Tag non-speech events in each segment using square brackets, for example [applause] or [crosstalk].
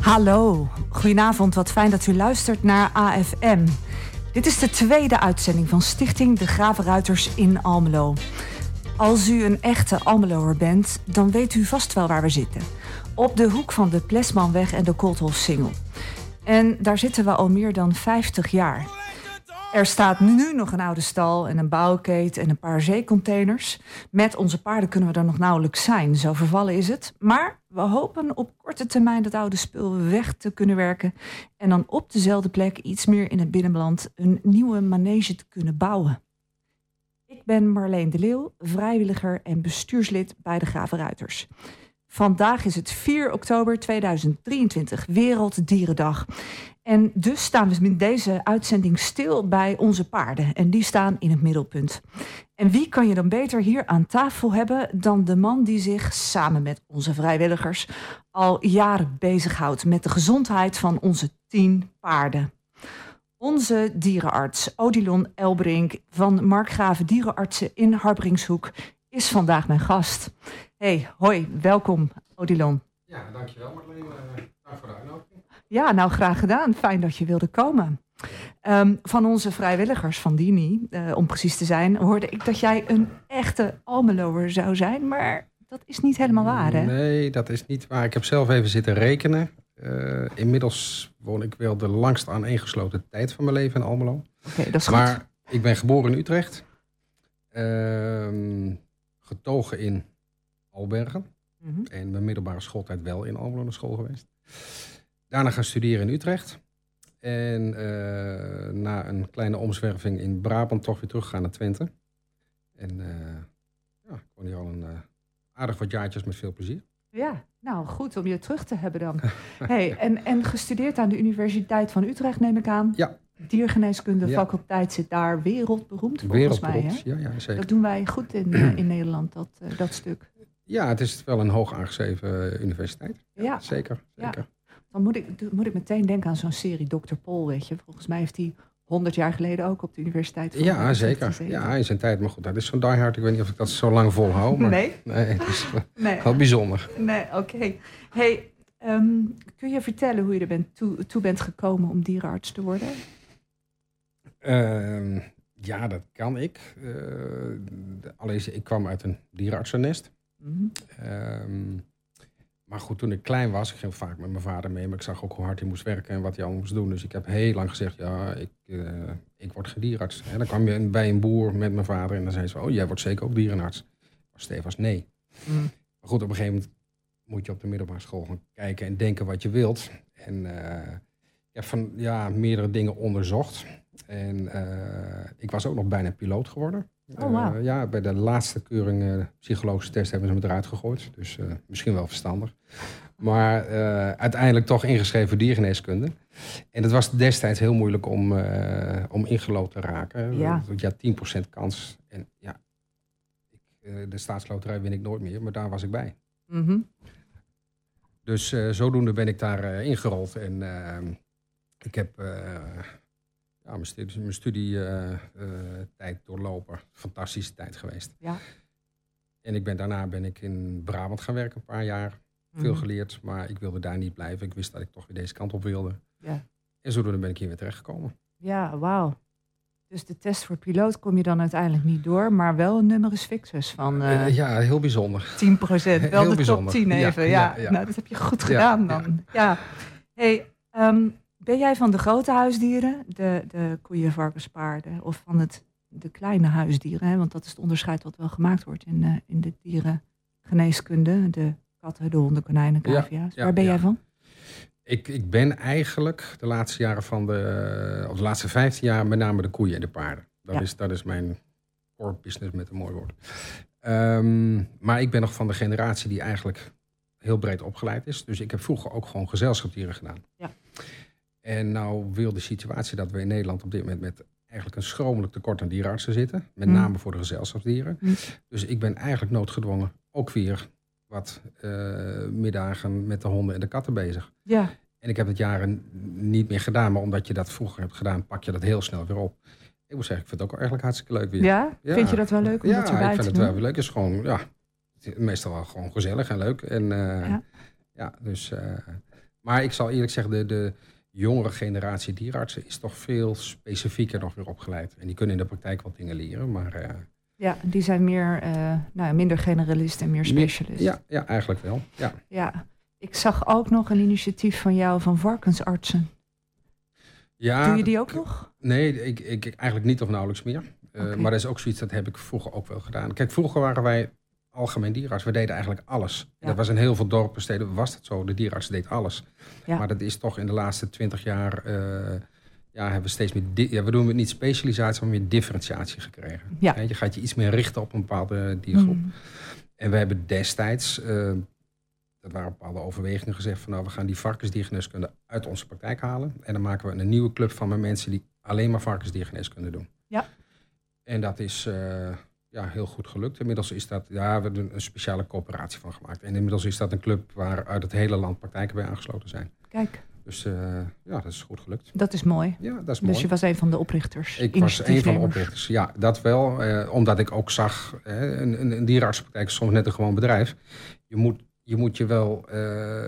Hallo, goedenavond. Wat fijn dat u luistert naar AFM. Dit is de tweede uitzending van Stichting De Gravenruiters in Almelo. Als u een echte Almeloer bent, dan weet u vast wel waar we zitten. Op de hoek van de Plesmanweg en de Kooltholfsingel. En daar zitten we al meer dan 50 jaar. Er staat nu nog een oude stal en een bouwkeet en een paar zeecontainers. Met onze paarden kunnen we er nog nauwelijks zijn, zo vervallen is het. Maar we hopen op korte termijn dat oude spul weg te kunnen werken. En dan op dezelfde plek, iets meer in het binnenland, een nieuwe manege te kunnen bouwen. Ik ben Marleen de Leeuw, vrijwilliger en bestuurslid bij de Gravenruiters. Vandaag is het 4 oktober 2023, Werelddierendag. En dus staan we in deze uitzending stil bij onze paarden. En die staan in het middelpunt. En wie kan je dan beter hier aan tafel hebben dan de man die zich samen met onze vrijwilligers al jaren bezighoudt met de gezondheid van onze tien paarden? Onze dierenarts Odilon Elbrink van Markgraven Dierenartsen in Harbringshoek is vandaag mijn gast. Hey, hoi, welkom Odilon. Ja, dankjewel Marleen. Uh, dank voor de uitnodiging. Ja, nou graag gedaan. Fijn dat je wilde komen. Um, van onze vrijwilligers van Dini, uh, om precies te zijn, hoorde ik dat jij een echte Almeloer zou zijn, maar dat is niet helemaal waar, hè? Nee, dat is niet waar. Ik heb zelf even zitten rekenen. Uh, inmiddels woon ik wel de langst aaneengesloten tijd van mijn leven in Almelo. Oké, okay, dat is maar goed. ik ben geboren in Utrecht. Uh, getogen in Albergen. Mm -hmm. En mijn middelbare schooltijd wel in Almelo naar school geweest. Daarna gaan studeren in Utrecht. En uh, na een kleine omzwerving in Brabant toch weer teruggaan naar Twente. En uh, ja, ik woon hier al een uh, aardig wat jaartjes met veel plezier. Ja, nou goed om je terug te hebben dan. [laughs] hey, en, en gestudeerd aan de Universiteit van Utrecht neem ik aan. Ja. Diergeneeskunde ja. faculteit zit daar wereldberoemd volgens wereldberoemd. mij. Hè? Ja, ja, zeker. Dat doen wij goed in, in Nederland, dat, dat stuk. Ja, het is wel een hoog aangeschreven universiteit. Ja. Zeker, zeker. Dan moet ik, moet ik meteen denken aan zo'n serie Dr. Pol, weet je. Volgens mij heeft hij 100 jaar geleden ook op de universiteit van Ja, zeker. Ja, in zijn tijd. Maar goed, dat is zo'n diehard. Ik weet niet of ik dat zo lang volhoud. Maar nee? Nee, het is [laughs] nee. wel bijzonder. Nee, oké. Okay. Hey, um, kun je vertellen hoe je er bent toe, toe, bent gekomen om dierenarts te worden? Uh, ja, dat kan ik. Uh, allereerst, ik kwam uit een dierenartsennest. Mm -hmm. uh, maar goed, toen ik klein was, ik ging vaak met mijn vader mee, maar ik zag ook hoe hard hij moest werken en wat hij allemaal moest doen. Dus ik heb heel lang gezegd, ja, ik, uh, ik word dierenarts. En dan kwam je bij een boer met mijn vader en dan zei ze, oh, jij wordt zeker ook dierenarts. Steve was nee. Mm. Maar goed, op een gegeven moment moet je op de middelbare school gaan kijken en denken wat je wilt. En uh, ik heb van ja, meerdere dingen onderzocht. En uh, ik was ook nog bijna piloot geworden. Oh, wow. Uh, ja, bij de laatste keuring uh, psychologische test hebben ze me eruit gegooid. Dus uh, misschien wel verstandig. Maar uiteindelijk toch ingeschreven voor diergeneeskunde. En het was destijds heel moeilijk om, om ingelood te raken. Ja. ja, 10% kans. En ja, ik, de staatsloterij win ik nooit meer, maar daar was ik bij. Mm -hmm. Dus zodoende ben ik daar ingerold. En ik heb ja, mijn studie, mijn studie uh, tijd doorlopen. Fantastische tijd geweest. Ja. En ik ben, daarna ben ik in Brabant gaan werken, een paar jaar. Veel Mhm. geleerd, maar ik wilde daar niet blijven. Ik wist dat ik toch weer deze kant op wilde. Ja, En zodoende ben ik hier weer terechtgekomen. ja wauw. Dus de test voor piloot kom je dan uiteindelijk niet door, maar wel een numerus fixus van eh ja, heel bijzonder. 10 procent. [laughs] Wel heel de bijzonder. top 10 Ja, even. Ja, ja, ja. Nou, dat heb je goed gedaan dan. Ja. Hey, ehm, ben jij van de grote huisdieren, de, de koeien, varkens, paarden, of van het, de kleine huisdieren? Hè? Want dat is het onderscheid wat wel gemaakt wordt in, eh, in de dierengeneeskunde. De katten, de honden, konijnen, cavia's. ja, Waar ben ja. jij van? Ik, ik ben eigenlijk de laatste jaren van de, of de laatste 15 jaar met name de koeien en de paarden. Dat, is, dat is mijn core business met een mooi woord. Ehm, maar ik ben nog van de generatie die eigenlijk heel breed opgeleid is. Dus ik heb vroeger ook gewoon gezelschapsdieren gedaan. Ja. En nou wil de situatie dat we in Nederland op dit moment met eigenlijk een schromelijk tekort aan dierenartsen zitten. Met Mm. name voor de gezelschapsdieren. Mm. Dus ik ben eigenlijk noodgedwongen ook weer wat eh, middagen met de honden en de katten bezig. Ja, En ik heb het jaren niet meer gedaan, maar omdat je dat vroeger hebt gedaan, pak je dat heel snel weer op. Ik moet zeggen, ik vind het ook eigenlijk hartstikke leuk weer. Ja? Vind je dat wel leuk om ja, dat erbij ik vind het wel weer leuk. Het is gewoon, ja, meestal wel gewoon gezellig en leuk. En eh, Ja. ja. dus... eh, maar ik zal eerlijk zeggen, de, de jongere generatie dierartsen is toch veel specifieker nog weer opgeleid. En die kunnen in de praktijk wat dingen leren, maar... eh, Ja, die zijn meer, eh, nou, ja, minder generalist en meer specialist. ja, ja, eigenlijk wel. Ja. Ja. Ik zag ook nog een initiatief van jou van varkensartsen. Ja, Doe je die ook nog? Nee, ik, ik, eigenlijk niet of nauwelijks meer. Eh. Maar dat is ook zoiets, dat heb ik vroeger ook wel gedaan. Kijk, vroeger waren wij algemeen dierenarts. We deden eigenlijk alles. Ja. Dat was in heel veel dorpen, steden was dat zo. De dierenarts deed alles. Ja. Maar dat is toch in de laatste twintig jaar... eh, ja, hebben we steeds meer... Ja, we doen niet specialisatie, maar meer differentiatie gekregen. Ja. Je gaat je iets meer richten op een bepaalde diergroep. Mm. En we hebben destijds, eh, dat waren bepaalde overwegingen gezegd van nou, we gaan die varkensdiergeneeskunde uit onze praktijk halen. En dan maken we een nieuwe club van met mensen die alleen maar varkensdiergeneeskunde doen. Ja. En dat is eh, ja, heel goed gelukt. Inmiddels is dat, ja, we hebben een speciale coöperatie van gemaakt. En inmiddels is dat een club waar uit het hele land praktijken bij aangesloten zijn. Kijk, Dus eh, ja, dat is goed gelukt. dat is mooi. Ja, dat is mooi. Dus je was een van de oprichters. Ik was een van de oprichters. Ja, dat wel. Eh, omdat ik ook zag, een, een, een dierenartsenpraktijk is soms net een gewoon bedrijf. Je moet je, moet je wel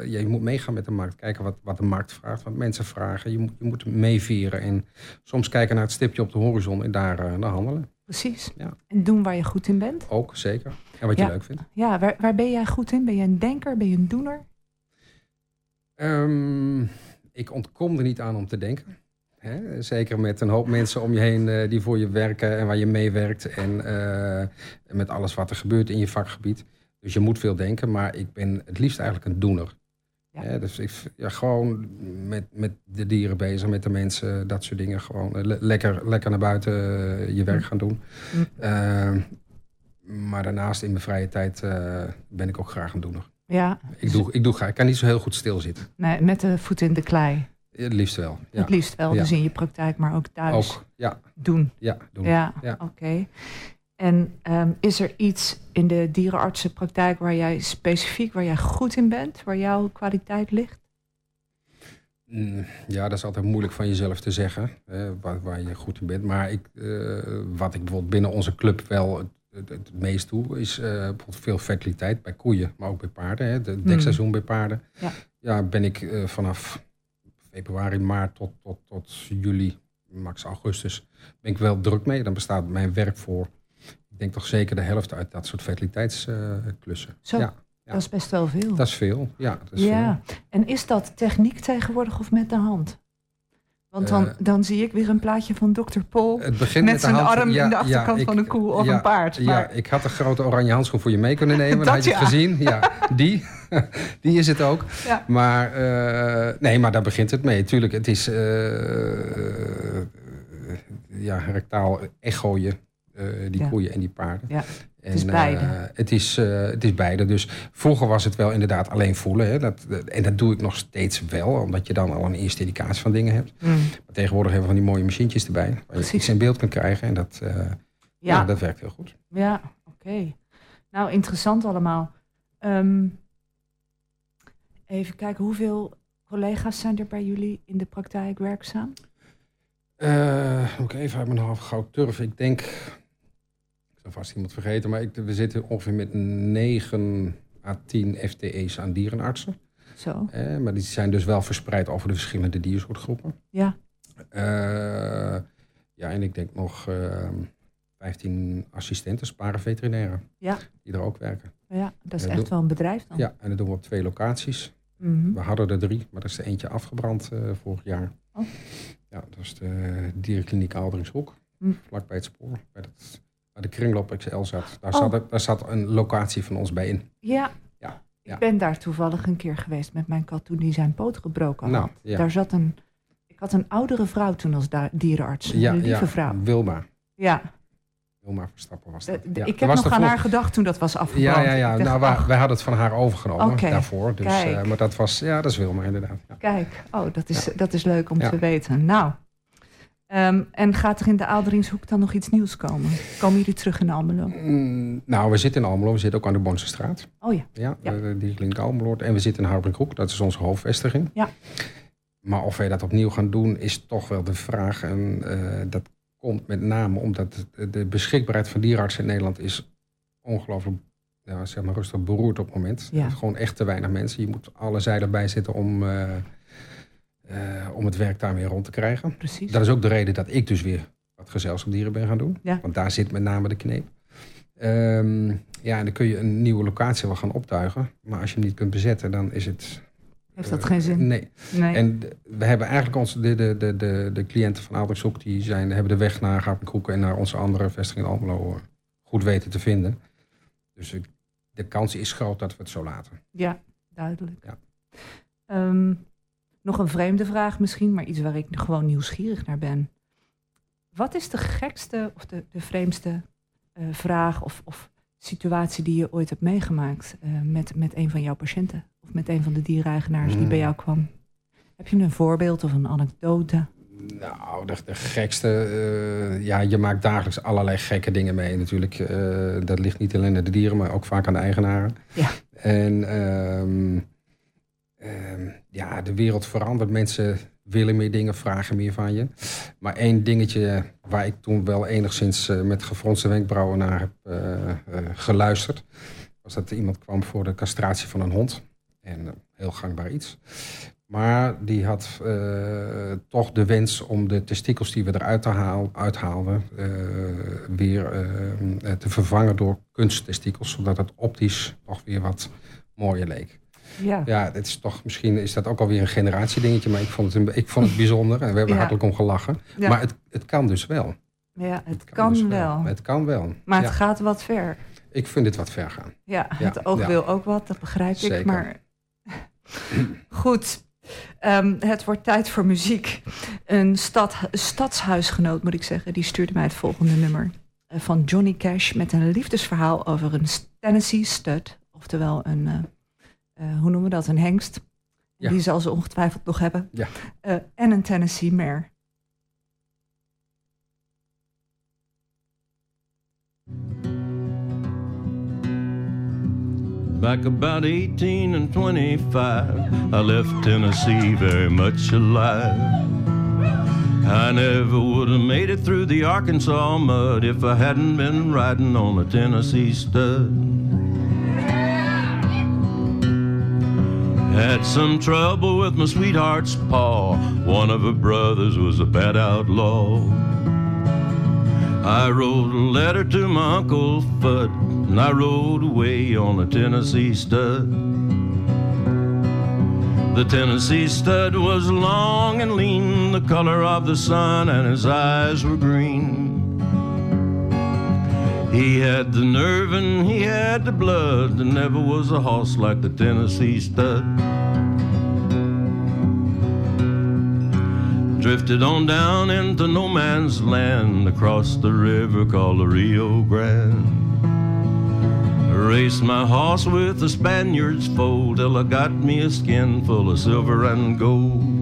ja, je moet meegaan met de markt. Kijken wat, wat de markt vraagt, wat mensen vragen. Je moet, je moet meevieren. En soms kijken naar het stipje op de horizon en daar eh, naar handelen. Precies. Ja. En doen waar je goed in bent. Ook, zeker. En wat Ja. je leuk vindt. Ja, waar, waar ben jij goed in? Ben je een denker? Ben je een doener? Ehm, ik ontkom er niet aan om te denken. Hè? Zeker met een hoop mensen om je heen eh, die voor je werken en waar je meewerkt. En eh, met alles wat er gebeurt in je vakgebied. Dus je moet veel denken, maar ik ben het liefst eigenlijk een doener. Ja. Dus ik, ja, gewoon met, met de dieren bezig, met de mensen, dat soort dingen. Gewoon le- lekker, lekker naar buiten eh, je werk gaan doen. Mm. Ehm, maar daarnaast in mijn vrije tijd eh, ben ik ook graag een doener. Ja, Ik, doe, ik, doe graag, ik kan niet zo heel goed stilzitten. nee, met de voet in de klei. Het liefst wel. Ja. Het liefst wel. Ja. Dus in je praktijk, maar ook thuis Ook, ja, doen. ja, doen. Ja, Ja. oké. En ehm, is er iets in de dierenartsenpraktijk waar jij specifiek, waar jij goed in bent, waar jouw kwaliteit ligt? Mm, Ja, dat is altijd moeilijk van jezelf te zeggen, hè, waar, waar je goed in bent. Maar ik, eh, wat ik bijvoorbeeld binnen onze club wel het, het, het meest doe, is eh, bijvoorbeeld veel fertiliteit bij koeien, maar ook bij paarden. Hè. Het dekseizoen bij paarden. Ja. Ja, ben ik eh, vanaf februari, maart tot, tot, tot juli, max augustus, ben ik wel druk mee. Dan bestaat mijn werk voor, ik denk toch zeker de helft uit dat soort fertiliteitsklussen. Zo, Ja, ja. dat is best wel veel. dat is veel. Ja, dat is veel. ja, en is dat techniek tegenwoordig of met de hand? Want dan, Eh, dan zie ik weer een plaatje van Dr. Begint met zijn hand- arm ja, in de ja, achterkant ik- van een koe of ja, een paard. Ja, ik had een grote oranje handschoen voor je mee kunnen [laughs] nemen. Dat Dat had je het gezien. Ja, die. [laughs] die is het ook. Maar eh, nee, maar daar begint het mee. Tuurlijk, het is eh, ja, rectaal echooien. Eh die Ja. koeien en die paarden. Ja, En, is eh, beide. het, is, eh, het is beide. Dus vroeger was het wel inderdaad alleen voelen. Hè. Dat, dat- en dat doe ik nog steeds wel. Omdat je dan al een eerste indicatie van dingen hebt. mm, Maar tegenwoordig hebben we van die mooie machientjes erbij. Waar je iets in beeld kunt krijgen. En dat, eh, ja. ja, dat werkt heel goed. Ja, oké. Nou, interessant allemaal. Ehm, even kijken, hoeveel collega's zijn er bij jullie in de praktijk werkzaam? Eh, moet ik even uit mijn hoofd gauw turven. Ik denk, zal vast iemand vergeten, maar ik, we zitten ongeveer met 9 à 10 FTE's aan dierenartsen. Zo, Eh, maar die zijn dus wel verspreid over de verschillende diersoortgroepen. ja. Eh, ja, en ik denk nog eh, 15 assistenten, parenveterinairen, Ja. die er ook werken. ja dat is echt wel een bedrijf dan. Ja, en dat doen we op twee locaties. Mhm. We hadden er drie, maar er is er eentje afgebrand eh, vorig jaar. Oh. Ja, dat is de dierenkliniek Alderingshoek, Hm. vlak bij het spoor. Bij dat, de kringloop XL zat. Daar, Oh. zat. daar zat een locatie van ons bij in. Ja. Ja, Ik ja. ben daar toevallig een keer geweest met mijn kat toen die zijn poot gebroken had. Nou, ja. Daar zat een, ik had een oudere vrouw toen als dierenarts. ja, een lieve vrouw. Wilma. Ja, Wilma Verstappen was dat. de- ik heb nog aan haar gedacht toen dat was afgebrand. Ja, ja, ja. Ik dacht, Nou, wij, hadden het van haar overgenomen daarvoor. Dus, kijk. eh, maar dat was, ja, dat is Wilma inderdaad. Ja. Kijk, oh, dat is, dat is leuk om te weten. Nou, ehm, en gaat er in de Aalderingshoek dan nog iets nieuws komen? Komen jullie terug in Almelo? Mm, nou, we zitten in Almelo. We zitten ook aan de Bonse straat. Oh ja, Ja, Ja. eh, die klinkt Almeloord. En we zitten in Harbringhoek, dat is onze hoofdvestiging. Ja. maar of wij dat opnieuw gaan doen, is toch wel de vraag. En dat komt met name omdat de beschikbaarheid van dierenartsen in Nederland is ongelooflijk ja, zeg maar rustig beroerd op het moment. Ja. Gewoon echt te weinig mensen. Je moet alle zijden bij zitten om, uh, om het werk daar weer rond te krijgen. Precies. Dat is ook de reden dat ik dus weer wat gezelschapsdieren ben gaan doen. Ja. Want daar zit met name de kneep. Um, ja, en dan kun je een nieuwe locatie wel gaan optuigen. Maar als je hem niet kunt bezetten, dan is het... Heeft dat geen zin? Nee. nee. En we hebben eigenlijk onze, de, de, de, de, de cliënten van Aalderzoek... die zijn, hebben de weg naar Gapenkroeken en naar onze andere vestiging in Almelo... goed weten te vinden. Dus de kans is groot dat we het zo laten. Ja, duidelijk. Ja. Ehm, nog een vreemde vraag misschien, maar iets waar ik gewoon nieuwsgierig naar ben. Wat is de gekste of de, de vreemdste uh, vraag of, of, situatie die je ooit hebt meegemaakt uh, met, met een van jouw patiënten? Of met een van de diereigenaars die bij hmm. jou kwam? Heb je een voorbeeld of een anekdote? Nou, de, de gekste. Uh, ja, je maakt dagelijks allerlei gekke dingen mee natuurlijk. Uh, dat ligt niet alleen aan de dieren, maar ook vaak aan de eigenaren. Ja. En um, um, ja, de wereld verandert. Mensen willen meer dingen, vragen meer van je. Maar één dingetje waar ik toen wel enigszins uh, met gefronste wenkbrauwen naar heb geluisterd. Was dat er iemand kwam voor de castratie van een hond. En heel gangbaar iets. Maar die had toch de wens om de testikels die we eruit haal, uithaalden... Weer te vervangen door kunsttestikels... zodat het optisch toch weer wat mooier leek. Ja, ja het is toch, misschien is dat ook alweer een generatiedingetje... maar ik vond het, een, ik vond het bijzonder en we hebben ja. hartelijk om gelachen. Ja. Maar het, het kan dus wel. Ja, het, het kan, kan dus wel. wel. Het kan wel. Maar het gaat wat ver. Ik vind dit wat ver gaan. Ja, het oog wil ook wat, dat begrijp Zeker. ik. Maar [clears throat] goed, Um, het wordt tijd voor muziek. Een stad, stadshuisgenoot, moet ik zeggen, die stuurde mij het volgende nummer. Uh, van Johnny Cash met een liefdesverhaal over een Tennessee stud. Oftewel een, uh, hoe noemen we dat, een hengst. Ja. Die zal ze ongetwijfeld nog hebben. Ja. en een Tennessee mare. Back about 18 and 25, I left Tennessee very much alive. I never would have made it through the Arkansas mud if I hadn't been riding on a Tennessee stud. Had some trouble with my sweetheart's paw. One of her brothers was a bad outlaw. I wrote a letter to my Uncle Fudd, and I rode away on a Tennessee stud. The Tennessee stud was long and lean, the color of the sun, and his eyes were green. He had the nerve and he had the blood, there never was a horse like the Tennessee stud. Drifted on down into no man's land across the river called the Rio Grande. Raced my horse with the Spaniard's foal till I got me a skin full of silver and gold.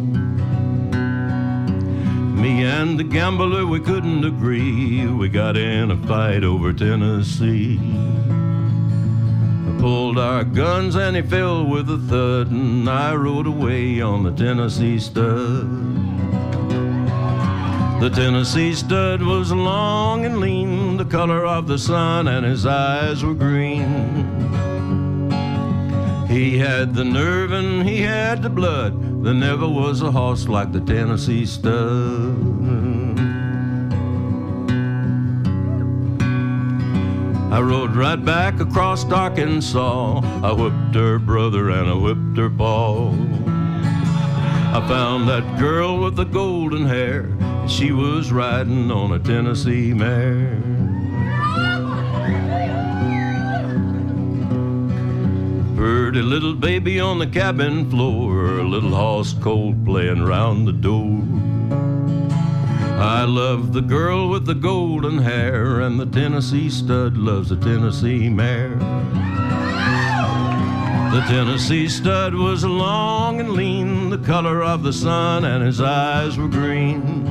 Me and the gambler, we couldn't agree. We got in a fight over Tennessee. I pulled our guns and he fell with a thud, and I rode away on the Tennessee stud. The Tennessee stud was long and lean, the color of the sun, and his eyes were green. He had the nerve and he had the blood. There never was a horse like the Tennessee stud. I rode right back across Arkansas. I whipped her brother and I whipped her paw. I found that girl with the golden hair. She was riding on a Tennessee mare. Pretty little baby on the cabin floor, a little horse cold playing round the door. I love the girl with the golden hair, and the Tennessee stud loves the Tennessee mare. The Tennessee stud was long and lean, the color of the sun, and his eyes were green.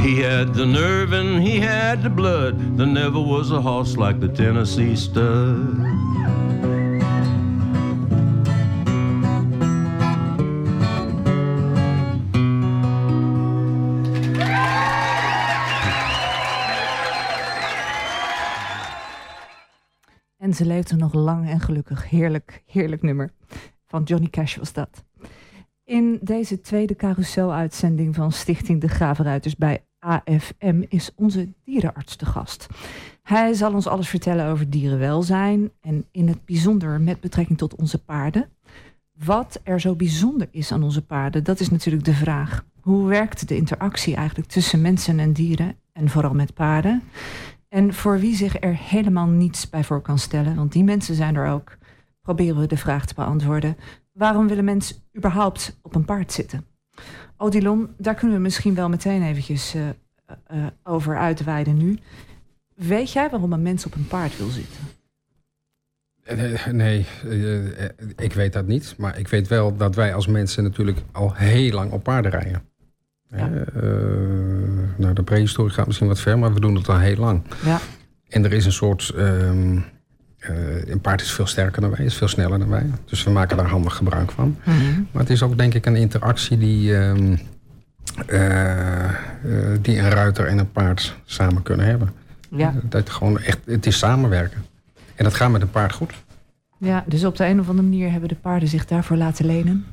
He had the nerve and he had the blood. There never was a horse like the Tennessee stud. Ze leefde nog lang en gelukkig. Heerlijk, heerlijk nummer. Van Johnny Cash was dat. In deze tweede carousel-uitzending van Stichting De Gravenruiters bij AFM is onze dierenarts te gast. Hij zal ons alles vertellen over dierenwelzijn en in het bijzonder met betrekking tot onze paarden. Wat er zo bijzonder is aan onze paarden, dat is natuurlijk de vraag. Hoe werkt de interactie eigenlijk tussen mensen en dieren en vooral met paarden? En voor wie zich er helemaal niets bij voor kan stellen, want die mensen zijn er ook, proberen we de vraag te beantwoorden. Waarom willen mensen überhaupt op een paard zitten? Odilon, daar kunnen we misschien wel meteen eventjes uh, uh, over uitweiden nu. Weet jij waarom een mens op een paard wil zitten? Nee, ik weet dat niet. Maar ik weet wel dat wij als mensen natuurlijk al heel lang op paarden rijden. Ja. nou, de prehistorie gaat misschien wat ver, maar we doen het al heel lang. Ja. En er is een soort... Um, een paard is veel sterker dan wij, is veel sneller dan wij. Dus we maken daar handig gebruik van. Mm -hmm. Maar het is ook denk ik een interactie die... Um, uh, die een ruiter en een paard samen kunnen hebben. Ja. Dat gewoon echt, het is samenwerken. En dat gaat met een paard goed. Ja, dus op de een of andere manier hebben de paarden zich daarvoor laten lenen?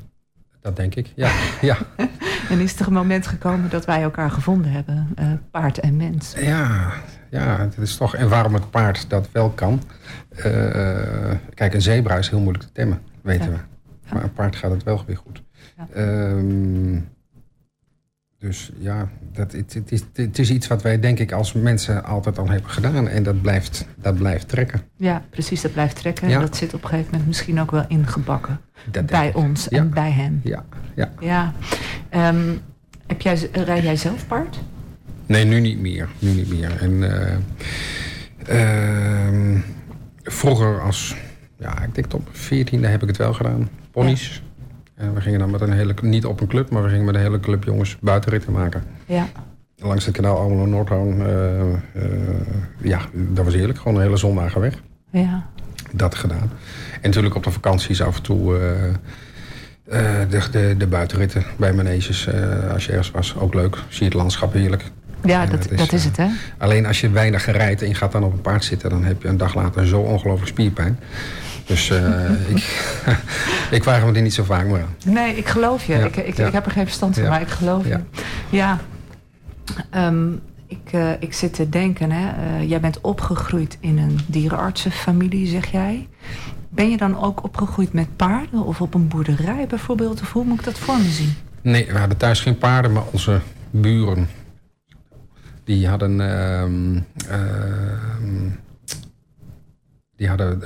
Dat denk ik, ja. ja. [laughs] en is er een moment gekomen dat wij elkaar gevonden hebben, uh, paard en mens? Ja, ja, dat is toch. En waarom het paard dat wel kan. Uh, kijk, een zebra is heel moeilijk te temmen, weten ja. we. Maar een paard gaat het wel weer goed. Ja. Um, dus ja, dat, het, het, is, het is iets wat wij denk ik als mensen altijd al hebben gedaan. En dat blijft, dat blijft trekken. Ja, precies, dat blijft trekken. Ja. En dat zit op een gegeven moment misschien ook wel ingebakken. Dat bij ons en bij hen. Ja, ja. ja. Um, heb jij, rijd jij zelf paard? Nee, nu niet meer. Nu niet meer. En uh, uh, vroeger als, ja, ik denk op 14e heb ik het wel gedaan. Ponies. Ja. En we gingen dan met een hele, niet op een club, maar we gingen met een hele club jongens buitenritten maken. Ja. Langs het kanaal Almelo Noordhoorn. Uh, uh, ja, dat was heerlijk. Gewoon een hele zondag weg. Ja. Dat gedaan. En natuurlijk op de vakanties af en toe uh, de, de, de, buitenritten bij maneges. als je ergens was, ook leuk. Zie je het landschap heerlijk. Ja, dat, is, dat is het hè. Alleen als je weinig rijdt en je gaat dan op een paard zitten... dan heb je een dag later zo ongelooflijk spierpijn. Dus uh, ik, [laughs] ik waag me er niet zo vaak meer aan. Nee, ik geloof je. Ja, ik, ik, ja. ik, heb er geen verstand van, maar ik geloof je. Ja. Um, ik, uh, ik zit te denken, hè. Uh, jij bent opgegroeid in een dierenartsenfamilie, zeg jij. Ben je dan ook opgegroeid met paarden of op een boerderij bijvoorbeeld? Of hoe moet ik dat voor me zien? Nee, we hadden thuis geen paarden, maar onze buren... die hadden... Die hadden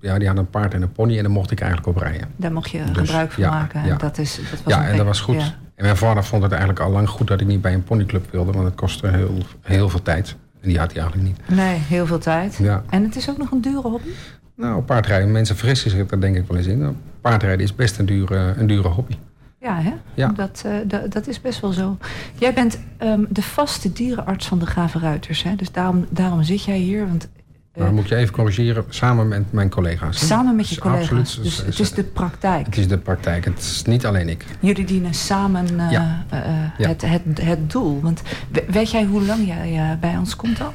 ja, die hadden een paard en een pony en daar mocht ik eigenlijk op rijden. Daar mocht je dus, gebruik van maken. Ja. Dat is, dat was ja, en dat was goed. Ja. En mijn vader vond het eigenlijk al lang goed dat ik niet bij een ponyclub wilde, want het kostte heel, heel veel tijd. En die had hij eigenlijk niet. Nee, heel veel tijd. Ja. En het is ook nog een dure hobby? Nou, paardrijden, mensen vergissen zich daar denk ik wel eens in. Nou, paardrijden is best een dure, een dure hobby. Ja, hè? Ja. Dat, uh, dat, dat is best wel zo. Jij bent um, de vaste dierenarts van de Gravenruiters. Hè? Dus daarom, daarom zit jij hier. Want maar moet je even corrigeren, samen met mijn collega's. Samen met je collega's. Absoluut, dus het is de praktijk. Het is de praktijk, het is niet alleen ik. Jullie dienen samen uh, ja. Uh, ja. Het, het, het doel. Want weet jij hoe lang jij uh, bij ons komt al?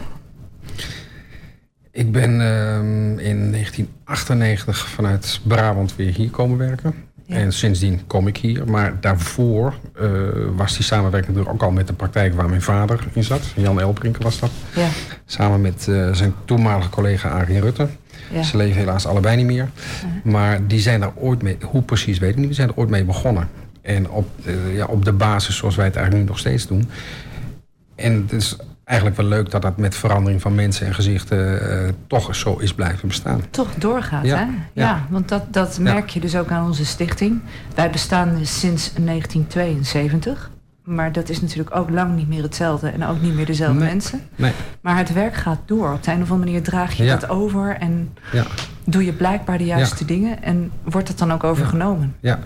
Ik ben in 1998 vanuit Brabant weer hier komen werken. En sindsdien kom ik hier. Maar daarvoor uh, was die samenwerking natuurlijk ook al met de praktijk waar mijn vader in zat. Jan Elbrink was dat. Ja. Samen met uh, zijn toenmalige collega Arie Rutte. Ja. Ze leven helaas allebei niet meer. Maar die zijn daar ooit mee, hoe precies weet ik niet, die zijn er ooit mee begonnen. En op, uh, ja, op de basis zoals wij het eigenlijk nu nog steeds doen. En het is eigenlijk wel leuk dat dat met verandering van mensen en gezichten uh, toch zo is blijven bestaan. Toch doorgaat, ja. hè? Ja, ja, want dat, dat merk je dus ook aan onze stichting. Wij bestaan sinds 1972. Maar dat is natuurlijk ook lang niet meer hetzelfde en ook niet meer dezelfde nee. mensen. Nee. Maar het werk gaat door. Op de een of andere manier draag je het over en doe je blijkbaar de juiste dingen en wordt het dan ook overgenomen. Ja.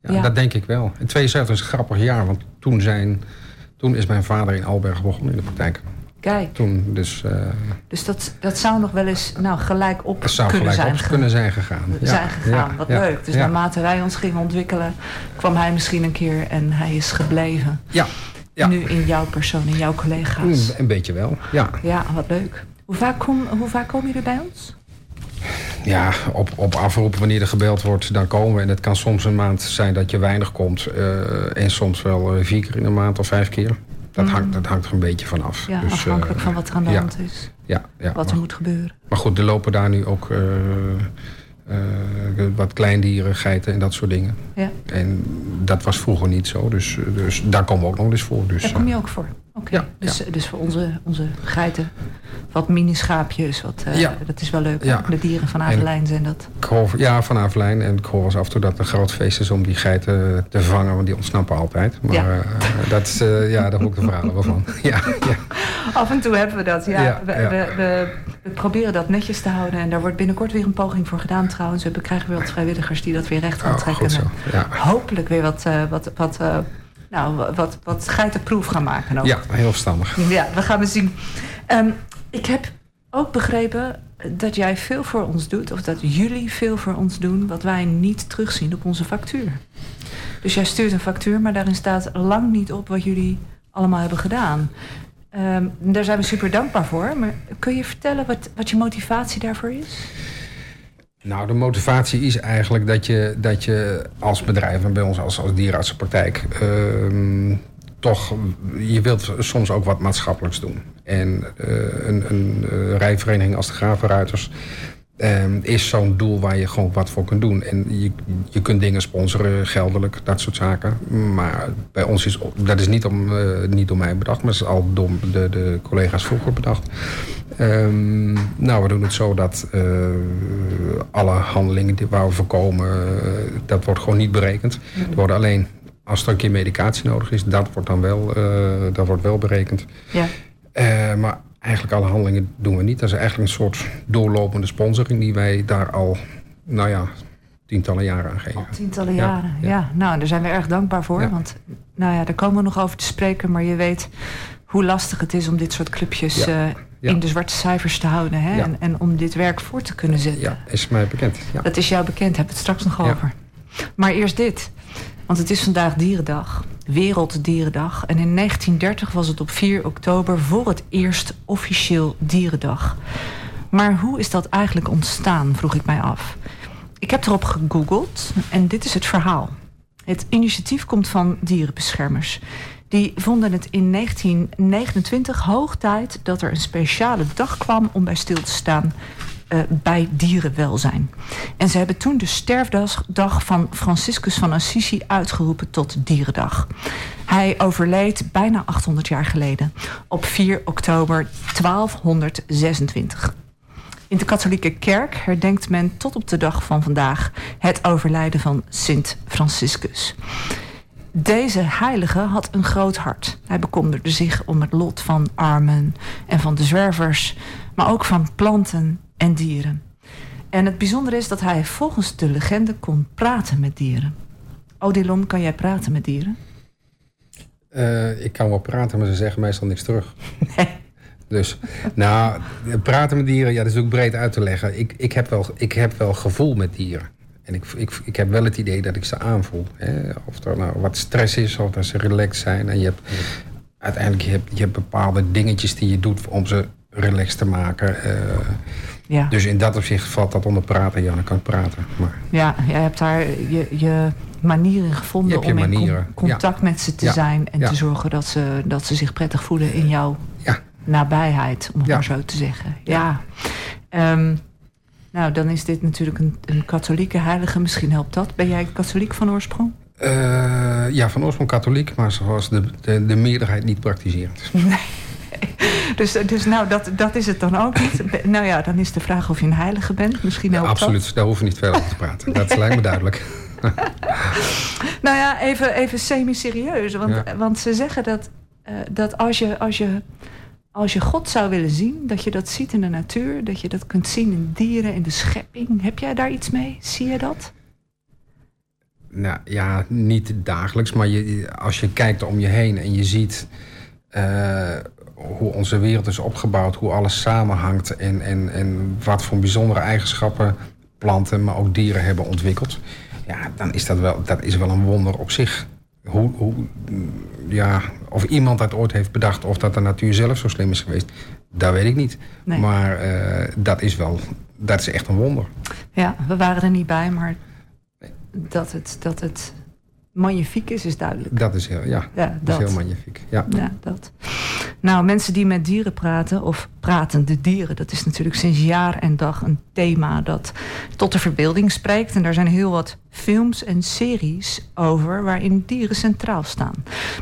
Ja, dat denk ik wel. En 72 is een grappig jaar, want toen zijn toen is mijn vader in Alberg begonnen in de praktijk. Kijk. Toen dus... Uh, dus dat, dat zou nog wel eens nou, gelijk op dat zou kunnen gelijk zijn op kunnen zijn gegaan. Ja. Zijn gegaan, ja. wat leuk. Dus naarmate wij ons gingen ontwikkelen... kwam hij misschien een keer en hij is gebleven. Ja. ja. Nu in jouw persoon, in jouw collega's. Een beetje wel, ja. Ja, wat leuk. Hoe vaak, kom, hoe vaak kom je er bij ons? Ja, op, op afroep wanneer er gebeld wordt, dan komen we. En het kan soms een maand zijn dat je weinig komt. en soms wel vier keer in een maand of vijf keer. Dat, hangt, mm. dat hangt er een beetje van af. Ja, dus, afhankelijk van wat er aan de hand is. Ja, ja, wat er moet gebeuren. Maar goed, er lopen daar nu ook uh, wat kleindieren, geiten en dat soort dingen. Ja. En dat was vroeger niet zo, dus, dus daar komen we ook nog eens voor. Dus, daar kom je ook voor? Oké, ja, dus, dus voor onze, onze geiten, wat mini-schaapjes, wat, uh, ja. dat is wel leuk. De dieren van Avelijn zijn dat. ja, van Avelijn. En ik hoor was af en toe dat een groot feest is om die geiten te vangen, want die ontsnappen altijd. Maar ja. Uh, dat is, ja, daar hoor ik de verhalen wel van. [laughs] ja, ja. Af en toe hebben we dat, ja. we, we, we, we, proberen dat netjes te houden en daar wordt binnenkort weer een poging voor gedaan trouwens. We krijgen weer wat vrijwilligers die dat weer recht gaan oh, trekken. Ja. Hopelijk weer wat, wat, wat nou, wat, wat geitenproef gaan maken. Ook. Ja, heel verstandig. Ja, we gaan we zien. Ehm, ik heb ook begrepen dat jij veel voor ons doet, of dat jullie veel voor ons doen, wat wij niet terugzien op onze factuur. Dus jij stuurt een factuur, maar daarin staat lang niet op wat jullie allemaal hebben gedaan. Um, daar zijn we super dankbaar voor. Maar kun je vertellen wat, wat je motivatie daarvoor is? Nou, de motivatie is eigenlijk dat je, dat je als bedrijf en bij ons als, als uh, toch, je wilt soms ook wat maatschappelijks doen. En uh, een, een uh, rijvereniging als de Gravenruiters ehm, is zo'n doel waar je gewoon wat voor kunt doen. En je, je kunt dingen sponsoren, geldelijk, dat soort zaken. Maar bij ons is dat is niet, om, uh, niet door mij bedacht, maar is al door de, de collega's vroeger bedacht. Um, nou, we doen het zo dat uh, alle handelingen die waar we voorkomen, uh, dat wordt gewoon niet berekend. Mm. Er worden alleen, als er een keer medicatie nodig is, dat wordt dan wel, dat wordt wel berekend. Ja. maar eigenlijk alle handelingen doen we niet. Dat is eigenlijk een soort doorlopende sponsoring die wij daar al, nou ja, tientallen jaren aan geven. tientallen jaren, ja, ja. Nou, daar zijn we erg dankbaar voor. Want, nou ja, daar komen we nog over te spreken. Maar je weet hoe lastig het is om dit soort clubjes in de zwarte cijfers te houden. Hè? En, en, om dit werk voor te kunnen zetten. Ja, is mij bekend. Dat is jou bekend, hebben we het straks nog over. Maar eerst dit. Want het is vandaag Dierendag, Werelddierendag. En in 1930 was het op 4 oktober voor het eerst officieel Dierendag. Maar hoe is dat eigenlijk ontstaan, vroeg ik mij af. Ik heb erop gegoogeld en dit is het verhaal. Het initiatief komt van dierenbeschermers. Die vonden het in 1929 hoog tijd dat er een speciale dag kwam om bij stil te staan uh, bij dierenwelzijn. En ze hebben toen de sterfdag van Franciscus van Assisi uitgeroepen tot Dierendag. Hij overleed bijna 800 jaar geleden op 4 oktober 1226. In de katholieke kerk herdenkt men tot op de dag van vandaag het overlijden van Sint Franciscus. Deze heilige had een groot hart. Hij bekommerde zich om het lot van armen en van de zwervers, maar ook van planten en dieren. En het bijzondere is dat hij volgens de legende kon praten met dieren. Odilon, kan jij praten met dieren? Uh, ik kan wel praten, maar ze zeggen meestal niks terug. [laughs] Nee. Dus, nou, praten met dieren, ja, dat is ook breed uit te leggen. Ik, ik, heb, wel, ik heb wel gevoel met dieren. En ik, ik, ik heb wel het idee dat ik ze aanvoel. Hè? Of er nou wat stress is, of dat ze relaxed zijn. En je hebt uiteindelijk je hebt, je hebt bepaalde dingetjes die je doet om ze relaxed te maken. Uh, ja. Dus in dat opzicht valt dat onder praten. Ja, dan kan praten. Maar... Ja, jij hebt daar je, je manieren gevonden om in contact met ze te zijn. En te zorgen dat ze, dat ze zich prettig voelen in jouw nabijheid, om het maar zo te zeggen. Ja. Um, nou, dan is dit natuurlijk een, een katholieke heilige. Misschien helpt dat. Ben jij katholiek van oorsprong? Uh, ja, van oorsprong katholiek, maar zoals de, de, de meerderheid niet praktiserend. Nee. [laughs] [laughs] Dus, dus nou, dat, dat is het dan ook niet. Nou ja, dan is de vraag of je een heilige bent. Misschien helpt Absoluut, daar hoeven we niet verder over te praten. Dat lijkt me duidelijk. [laughs] nou ja, even, even semi-serieus. Want, want ze zeggen dat, uh, dat als je, als je als je God zou willen zien, dat je dat ziet in de natuur, dat je dat kunt zien in dieren, in de schepping. Heb jij daar iets mee? Zie je dat? Nou ja, niet dagelijks, maar je, als je kijkt om je heen en je ziet uh, hoe onze wereld is opgebouwd, hoe alles samenhangt en, en, en wat voor bijzondere eigenschappen planten, maar ook dieren hebben ontwikkeld. Ja, dan is dat wel, dat is wel een wonder op zich. Hoe, hoe, ja, of iemand dat ooit heeft bedacht, of dat de natuur zelf zo slim is geweest, dat weet ik niet. Maar uh, dat is wel dat is echt een wonder. Ja, we waren er niet bij, maar dat het, dat het magnifiek is, is duidelijk. Dat is heel, ja, ja dat. is heel magnifiek. Ja. ja, dat. Nou, mensen die met dieren praten, of pratende dieren, dat is natuurlijk sinds jaar en dag een thema dat tot de verbeelding spreekt. En daar zijn heel wat films en series over waarin dieren centraal staan.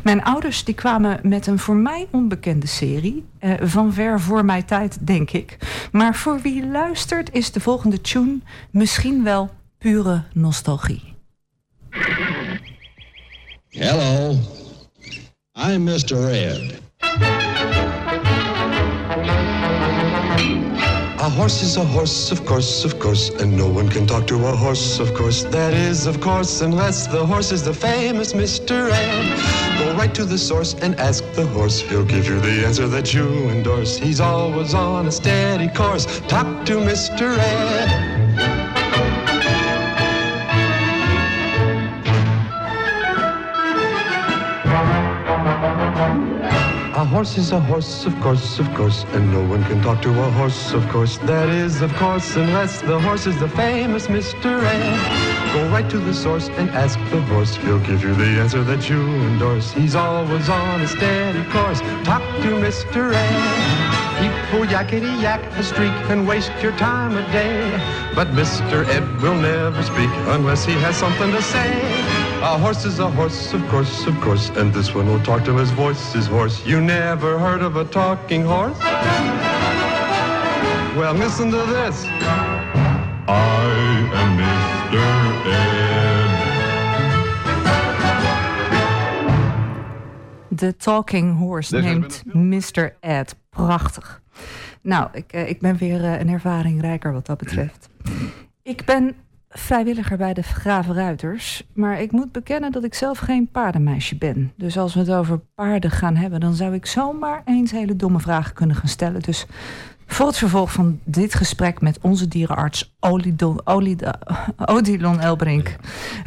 Mijn ouders die kwamen met een voor mij onbekende serie, eh, van ver voor mijn tijd, denk ik. Maar voor wie luistert is de volgende tune misschien wel pure nostalgie. Hello, I'm Mr. Ed. A horse is a horse, of course, of course, and no one can talk to a horse, of course. That is, of course, unless the horse is the famous Mr. Ed. Go right to the source and ask the horse. He'll give you the answer that you endorse. He's always on a steady course. Talk to Mr. Ed. Horse is a horse, of course, of course, and no one can talk to a horse, of course. That is, of course, unless the horse is the famous Mr. Ed. Go right to the source and ask the horse. He'll give you the answer that you endorse. He's always on a steady course. Talk to Mr. Ed. People yakety yak a streak and waste your time a day. But Mr. Ed will never speak unless he has something to say. A horse is a horse, of course, of course. And this one will talk till his voice is hoarse. You never heard of a talking horse? Well, listen to this. I am Mr. Ed. The Talking Horse neemt Mr. Ed. Prachtig. Nou, ik, eh, ik ben weer eh, een ervaring rijker wat dat betreft. Ik ben vrijwilliger bij de Gravenruiters. Maar ik moet bekennen dat ik zelf geen paardenmeisje ben. Dus als we het over paarden gaan hebben, dan zou ik zomaar eens hele domme vragen kunnen gaan stellen. Dus voor het vervolg van dit gesprek met onze dierenarts Olidon, [laughs] Odilon Elbrink.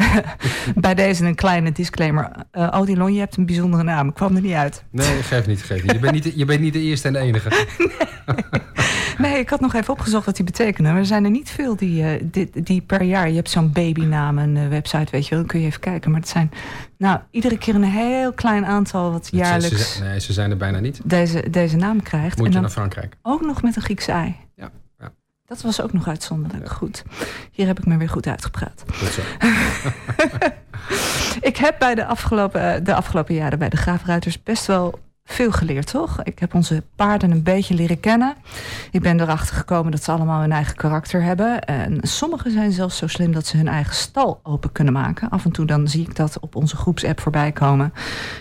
[laughs] Bij deze een kleine disclaimer. Uh, Odilon, je hebt een bijzondere naam. Ik kwam er niet uit. Nee, geef niet, geef niet. Je bent niet, je bent niet de eerste en de enige. [laughs] nee. Ik had nog even opgezocht wat die betekenen. Er zijn er niet veel die, uh, die, die, per jaar... Je hebt zo'n babynaam, een uh, website, weet je wel. Dan kun je even kijken. Maar het zijn nou, iedere keer een heel klein aantal wat jaarlijks... nee, ze zijn er bijna niet. Deze, deze naam krijgt. Moet je naar Frankrijk. Ook nog met een Griekse ei. Ja. ja. Dat was ook nog uitzonderlijk. Goed. Hier heb ik me weer goed uitgepraat. Goed zo. [laughs] ik heb bij de afgelopen, de afgelopen jaren bij de Graafruiters best wel veel geleerd, toch? Ik heb onze paarden een beetje leren kennen. Ik ben erachter gekomen dat ze allemaal hun eigen karakter hebben. En sommige zijn zelfs zo slim dat ze hun eigen stal open kunnen maken. Af en toe dan zie ik dat op onze groepsapp voorbij komen.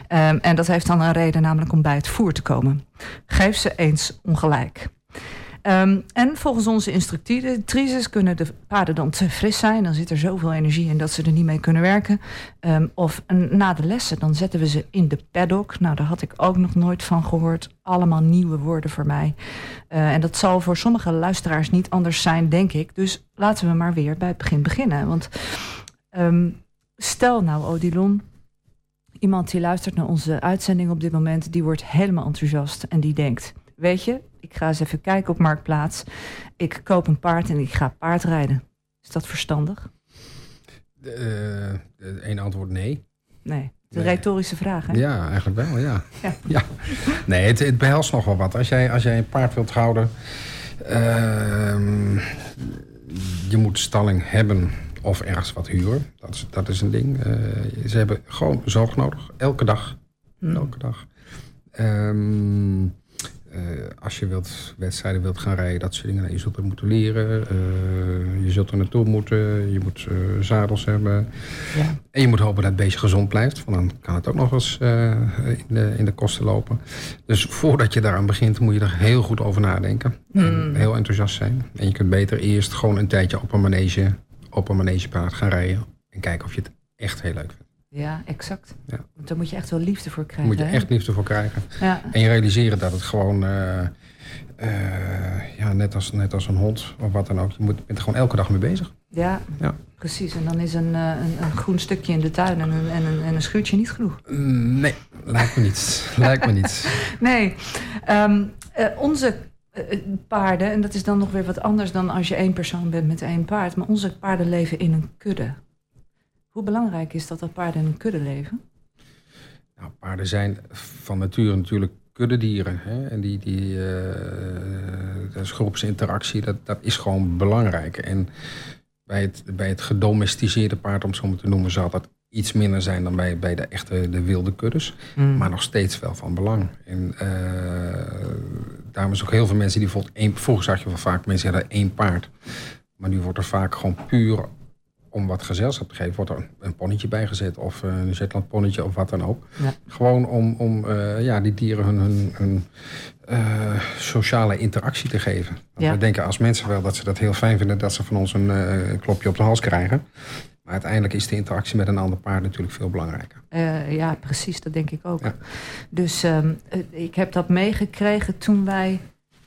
Um, en dat heeft dan een reden, namelijk om bij het voer te komen. Geef ze eens ongelijk. Um, en volgens onze instructrices kunnen de paarden dan te fris zijn. Dan zit er zoveel energie in dat ze er niet mee kunnen werken. Um, of na de lessen, dan zetten we ze in de paddock. Nou, daar had ik ook nog nooit van gehoord. Allemaal nieuwe woorden voor mij. Uh, en dat zal voor sommige luisteraars niet anders zijn, denk ik. Dus laten we maar weer bij het begin beginnen. Want um, stel nou, Odilon, iemand die luistert naar onze uitzending op dit moment, die wordt helemaal enthousiast en die denkt: Weet je, ik ga eens even kijken op Marktplaats. Ik koop een paard en ik ga paardrijden. Is dat verstandig? Eén uh, antwoord nee. Nee, de nee. retorische vraag, hè? Ja, eigenlijk wel, ja. [laughs] ja. ja. Nee, het, het, behelst nog wel wat. Als jij, als jij een paard wilt houden... Uh, je moet stalling hebben of ergens wat huren. Dat is, dat is een ding. Uh, ze hebben gewoon zorg nodig. Elke dag. Hmm. Elke dag. Um, uh, als je wilt, wedstrijden wilt gaan rijden, dat soort dingen. Nou, je zult er moeten leren. Uh, je zult er naartoe moeten. Je moet uh, zadels hebben. Ja. En je moet hopen dat het beestje gezond blijft. Want dan kan het ook nog eens in, de, in de kosten lopen. Dus voordat je daaraan begint, moet je er heel goed over nadenken. En hmm. heel enthousiast zijn. En je kunt beter eerst gewoon een tijdje op een manege, op een manegepaard gaan rijden. En kijken of je het echt heel leuk vindt. Ja, exact. Ja. Want daar moet je echt wel liefde voor krijgen. Moet je echt liefde voor krijgen. Ja. En je realiseren dat het gewoon, uh, uh, ja, net als, net als een hond of wat dan ook, je moet, bent er gewoon elke dag mee bezig. Ja, ja. precies. En dan is een, uh, een, een, groen stukje in de tuin en een, en een, en een schuurtje niet genoeg. Nee, lijkt me niet. [laughs] lijkt me niet. Nee. Um, onze eh, paarden, en dat is dan nog weer wat anders dan als je één persoon bent met één paard, maar onze paarden leven in een kudde. Hoe belangrijk is dat dat paarden in een kudde leven? Nou, paarden zijn van nature natuurlijk kuddedieren. Hè? En die, die uh, dus groepsinteractie, dat, dat is gewoon belangrijk. En bij het, bij het gedomesticeerde paard, om het zo maar te noemen, zal dat iets minder zijn dan bij, bij de echte de wilde kuddes. Mm. Maar nog steeds wel van belang. En uh, daarom is ook heel veel mensen die bijvoorbeeld één... Vroeger zag je wel vaak mensen hadden één paard. Maar nu wordt er vaak gewoon puur om wat gezelschap te geven, wordt er een ponnetje bijgezet of eh, een Zetland ponnetje of wat dan ook. Ja. Gewoon om, om uh, ja, die dieren hun, hun, hun uh, sociale interactie te geven. Ja. We denken als mensen wel dat ze dat heel fijn vinden dat ze van ons een klopje op de hals krijgen. Maar uiteindelijk is de interactie met een ander paard natuurlijk veel belangrijker. ja, precies, dat denk ik ook. Ja. Dus um, ik heb dat meegekregen toen wij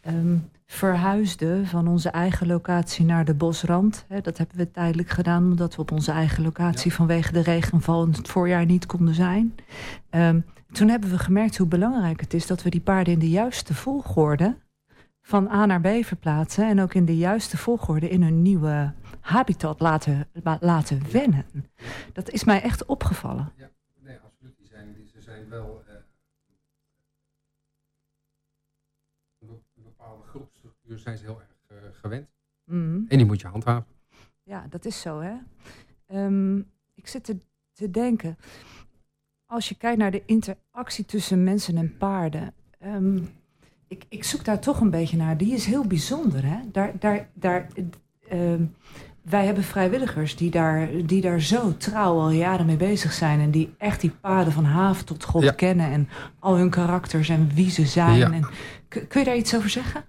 um, verhuisden van onze eigen locatie naar de bosrand. Dat hebben we tijdelijk gedaan omdat we op onze eigen locatie vanwege de regenval in het voorjaar niet konden zijn. Um, toen hebben we gemerkt hoe belangrijk het is dat we die paarden in de juiste volgorde van A naar B verplaatsen en ook in de juiste volgorde in hun nieuwe habitat laten, laten wennen. Dat is mij echt opgevallen. Ja, nee, absoluut. Die zijn, die, ze zijn wel zijn ze heel erg uh, gewend. Mm. En die moet je handhaven. Ja, dat is zo, hè. Um, ik zit te, te, denken, als je kijkt naar de interactie tussen mensen en paarden. Um, ik, ik, zoek daar toch een beetje naar. Die is heel bijzonder, hè. Daar, daar, daar, um, wij hebben vrijwilligers die daar, die daar zo trouw al jaren mee bezig zijn. En die echt die paden van haven tot God kennen. En al hun karakters en wie ze zijn. Ja. En, kun je daar iets over zeggen?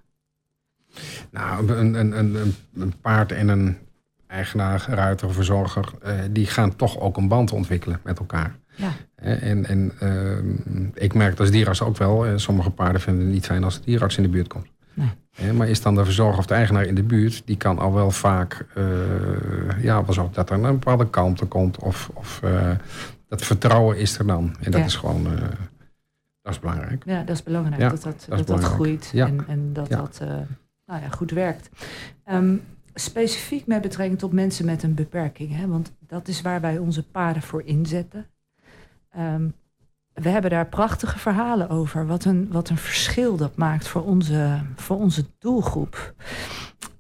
Nou, een, een, een, een paard en een eigenaar, ruiter, verzorger... Uh, die gaan toch ook een band ontwikkelen met elkaar. Ja. En, en uh, ik merk als dierarts ook wel... sommige paarden vinden het niet fijn als de dierarts in de buurt komt. Nee. Maar is dan de verzorger of de eigenaar in de buurt... die kan al wel vaak... Uh, ja, was ook dat er een bepaalde kalmte komt... of, of dat vertrouwen is er dan. En dat is gewoon... Dat is belangrijk. Ja, dat is belangrijk. dat dat, dat, dat, groeit en, en dat dat nou ja, goed werkt. Um, specifiek met betrekking tot mensen met een beperking. Hè, want dat is waar wij onze paarden voor inzetten. Um, we hebben daar prachtige verhalen over. Wat een, wat een verschil dat maakt voor onze, voor onze doelgroep.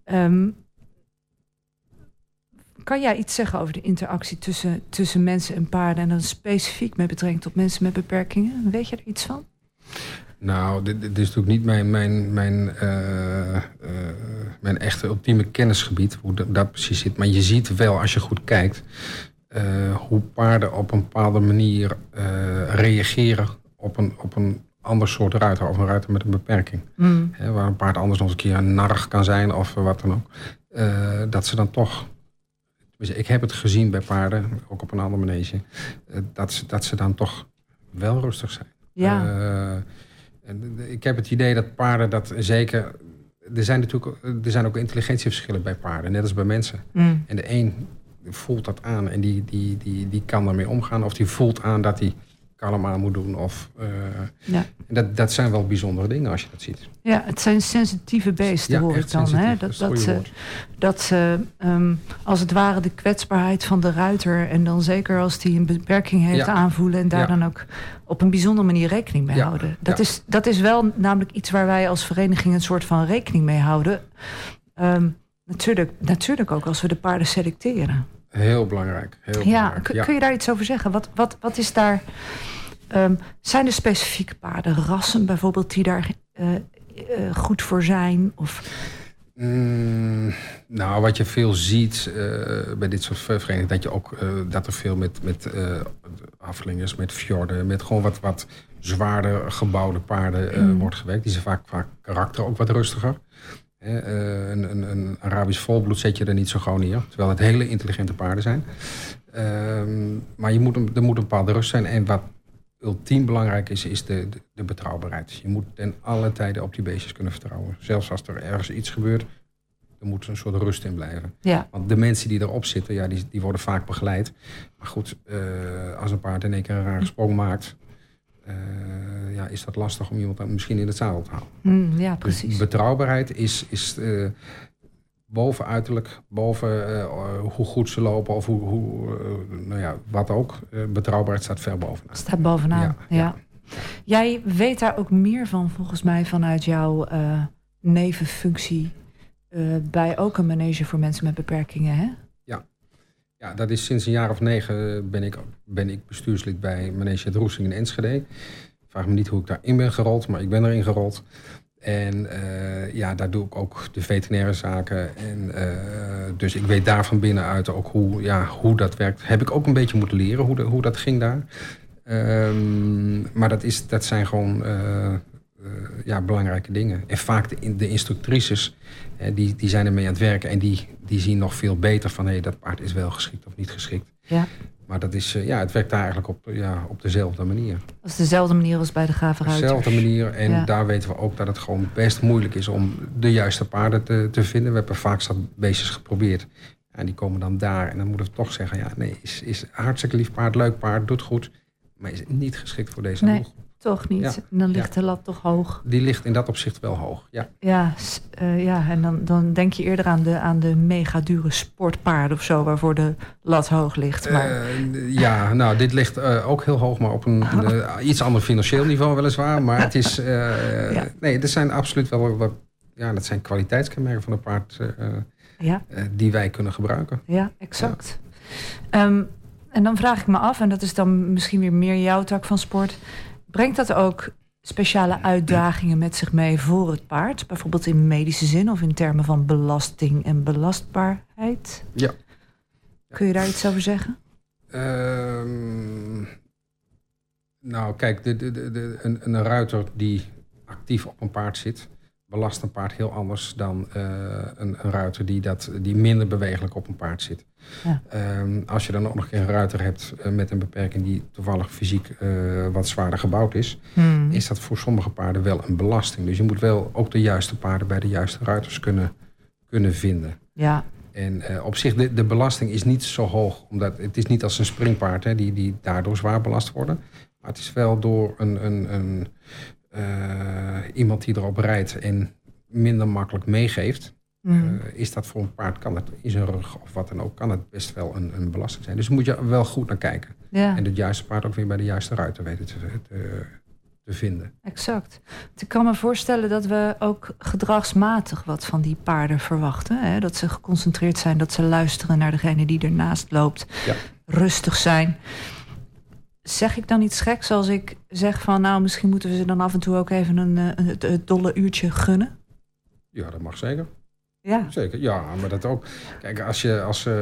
Um, kan jij iets zeggen over de interactie tussen, tussen mensen en paarden... en dan specifiek met betrekking tot mensen met beperkingen? Weet je er iets van? Nou, dit, dit is natuurlijk niet mijn, mijn, mijn, uh, uh, mijn echte ultieme kennisgebied, hoe dat, dat, precies zit. Maar je ziet wel, als je goed kijkt, uh, hoe paarden op een bepaalde manier reageren op een, op een ander soort ruiter, of een ruiter met een beperking. Mm. waar een paard anders nog een keer een narg kan zijn of wat dan ook. dat ze dan toch ik heb het gezien bij paarden, ook op een andere manege, eh, dat ze, dat ze dan toch wel rustig zijn. Ja. Uh, ik heb het idee dat paarden dat zeker. Er zijn natuurlijk er zijn ook intelligentieverschillen bij paarden, net als bij mensen. Mm. En de een voelt dat aan en die, die, die, die kan daarmee omgaan. Of die voelt aan dat hij kalm aan moet doen. Of, uh, ja. dat, dat zijn wel bijzondere dingen als je dat ziet. Ja, het zijn sensitieve beesten, ja, hoor ik dan. Hè? Dat, dat, ze, dat ze um, als het ware de kwetsbaarheid van de ruiter... en dan zeker als die een beperking heeft aanvoelen... en daar dan ook op een bijzondere manier rekening mee houden. Dat, is, dat is wel namelijk iets waar wij als vereniging... een soort van rekening mee houden. Um, natuurlijk, natuurlijk ook als we de paarden selecteren. Heel belangrijk. Heel ja, belangrijk. kun je daar iets over zeggen? Wat, wat, wat is daar. Um, zijn er specifieke paarden, rassen bijvoorbeeld, die daar uh, uh, goed voor zijn? Of... Mm, nou, wat je veel ziet uh, bij dit soort verenigingen, dat je ook dat er veel met, met aflingers, met fjorden, met gewoon wat, wat zwaarder gebouwde paarden mm. wordt gewerkt. Die zijn vaak, vaak karakter ook wat rustiger. Uh, een, een, een, Arabisch volbloed zet je er niet zo gewoon neer. Terwijl het hele intelligente paarden zijn. Uh, maar je moet, er moet een bepaalde rust zijn. En wat ultiem belangrijk is, is de, de, betrouwbaarheid. Je moet ten alle tijden op die beestjes kunnen vertrouwen. Zelfs als er ergens iets gebeurt, er moet een soort rust in blijven. Ja. Want de mensen die erop zitten, ja, die, die worden vaak begeleid. Maar goed, uh, als een paard in één keer een rare sprong maakt... ja, is dat lastig om iemand misschien in het zadel te houden. Mm, ja, Dus precies. betrouwbaarheid is, is eh, boven uiterlijk, boven eh, hoe goed ze lopen of hoe, hoe eh, nou ja, wat ook. Eh, betrouwbaarheid staat ver bovenaan. Staat bovenaan. Ja, Ja, ja. Jij weet daar ook meer van, volgens mij, vanuit jouw eh, nevenfunctie. eh, bij ook een manege voor mensen met beperkingen, hè? Ja, dat is sinds een jaar of negen ben ik, ben ik bestuurslid bij Manege het Roesing in Enschede. Vraag me niet hoe ik daarin ben gerold, maar ik ben erin gerold. En eh, ja, daar doe ik ook de veterinaire zaken. En, eh, dus ik weet daar van binnenuit ook hoe, ja, hoe dat werkt. Heb ik ook een beetje moeten leren hoe, hoe dat ging daar. Ehm, maar dat, is, dat zijn gewoon eh, ja, belangrijke dingen. En vaak de, de instructrices, die, die zijn ermee aan het werken. En die, die zien nog veel beter van... hé, dat paard is wel geschikt of niet geschikt. Ja. Maar dat is, eh, ja, het werkt daar eigenlijk op, ja, op dezelfde manier. Dat is dezelfde manier als bij de Gave Op Ruiters. dezelfde manier. En Ja. daar weten we ook dat het gewoon best moeilijk is... om de juiste paarden te, te vinden. We hebben vaak beestjes geprobeerd. En die komen dan daar. En dan moeten we toch zeggen... ja, nee, is, is hartstikke lief paard, leuk paard, doet goed... maar is niet geschikt voor deze Nee. Toch niet? Ja. En dan ligt de lat toch hoog. Die ligt in dat opzicht wel hoog, ja. Ja, eh, ja en dan, dan denk je eerder aan de, aan de mega dure sportpaarden of zo... waarvoor de lat hoog ligt. Maar, Eh, ja, nou, dit ligt eh, ook heel hoog, maar op een iets ander financieel niveau weliswaar. Maar het is, [laughs] Ja. nee, er zijn absoluut wel wat, ja, dat zijn kwaliteitskenmerken van een paard die wij kunnen gebruiken. ja, exact. Ehm, en dan vraag ik me af, en dat is dan misschien weer meer jouw tak van sport... brengt dat ook speciale uitdagingen met zich mee voor het paard? Bijvoorbeeld in medische zin of in termen van belasting en belastbaarheid? Ja. Kun je daar iets over zeggen? Ehm, nou, kijk, de, de, de, een, een ruiter die actief op een paard zit, belast een paard heel anders dan eh, een, een ruiter die, dat, die minder bewegelijk op een paard zit. Ja. Ehm, als je dan ook nog een keer een ruiter hebt eh, met een beperking die toevallig fysiek eh, wat zwaarder gebouwd is, Hmm. is dat voor sommige paarden wel een belasting. Dus je moet wel ook de juiste paarden bij de juiste ruiters kunnen, kunnen vinden. Ja, En eh, op zich, de, de belasting is niet zo hoog. Omdat het is niet als een springpaard hè, die, die daardoor zwaar belast worden. Maar het is wel door een, een, een, iemand die erop rijdt en minder makkelijk meegeeft. Hmm. eh, is dat voor een paard, kan het in zijn rug of wat dan ook, kan het best wel een, een belasting zijn. Dus daar moet je wel goed naar kijken. ja. En het juiste paard ook weer bij de juiste ruiter weten te, te, te vinden. Exact. Ik kan me voorstellen dat we ook gedragsmatig wat van die paarden verwachten. Hè? Dat ze geconcentreerd zijn, dat ze luisteren naar degene die ernaast loopt. Ja. Rustig zijn. Zeg ik dan iets geks als ik zeg van... nou, misschien moeten we ze dan af en toe ook even een, eh, een, het dolle uurtje gunnen? Ja, dat mag zeker. Ja, Zeker, ja, maar dat ook. Kijk, als je, als, eh,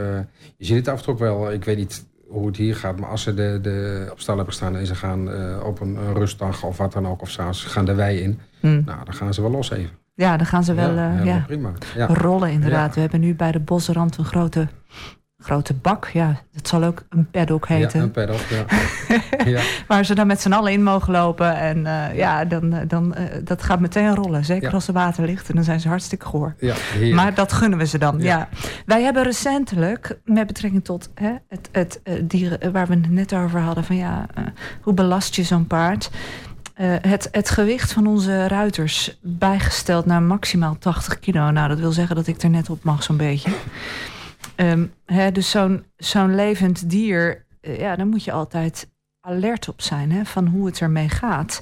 je ziet het af en toe ook wel, ik weet niet hoe het hier gaat, maar als ze de, de op stal hebben staan en ze gaan eh, op een, een rustdag of wat dan ook, of s'avonds gaan de wei in, Hm. nou, dan gaan ze wel los even. ja dan gaan ze wel ja, eh, ja, prima. Ja. rollen inderdaad. We hebben nu bij de bosrand een grote, grote bak. Ja, dat zal ook een paddock heten. Ja, een paddock, ja. [laughs] ja. Waar ze dan met z'n allen in mogen lopen. En eh, ja, dan, eh, dan, eh, dat gaat meteen rollen. Zeker Ja. als er water ligt. En dan zijn ze hartstikke goor. ja heerlijk. Maar dat gunnen we ze dan, ja. Ja. Wij hebben recentelijk, met betrekking tot hè, het, het dieren waar we het net over hadden... van ja, hoe belast je zo'n paard... het, het gewicht van onze ruiters bijgesteld naar maximaal 80 kilo. Nou, dat wil zeggen dat ik er net op mag, zo'n beetje. Ehm, hè, dus zo'n zo'n levend dier, eh, ja, daar moet je altijd alert op zijn... Hè, van hoe het ermee gaat.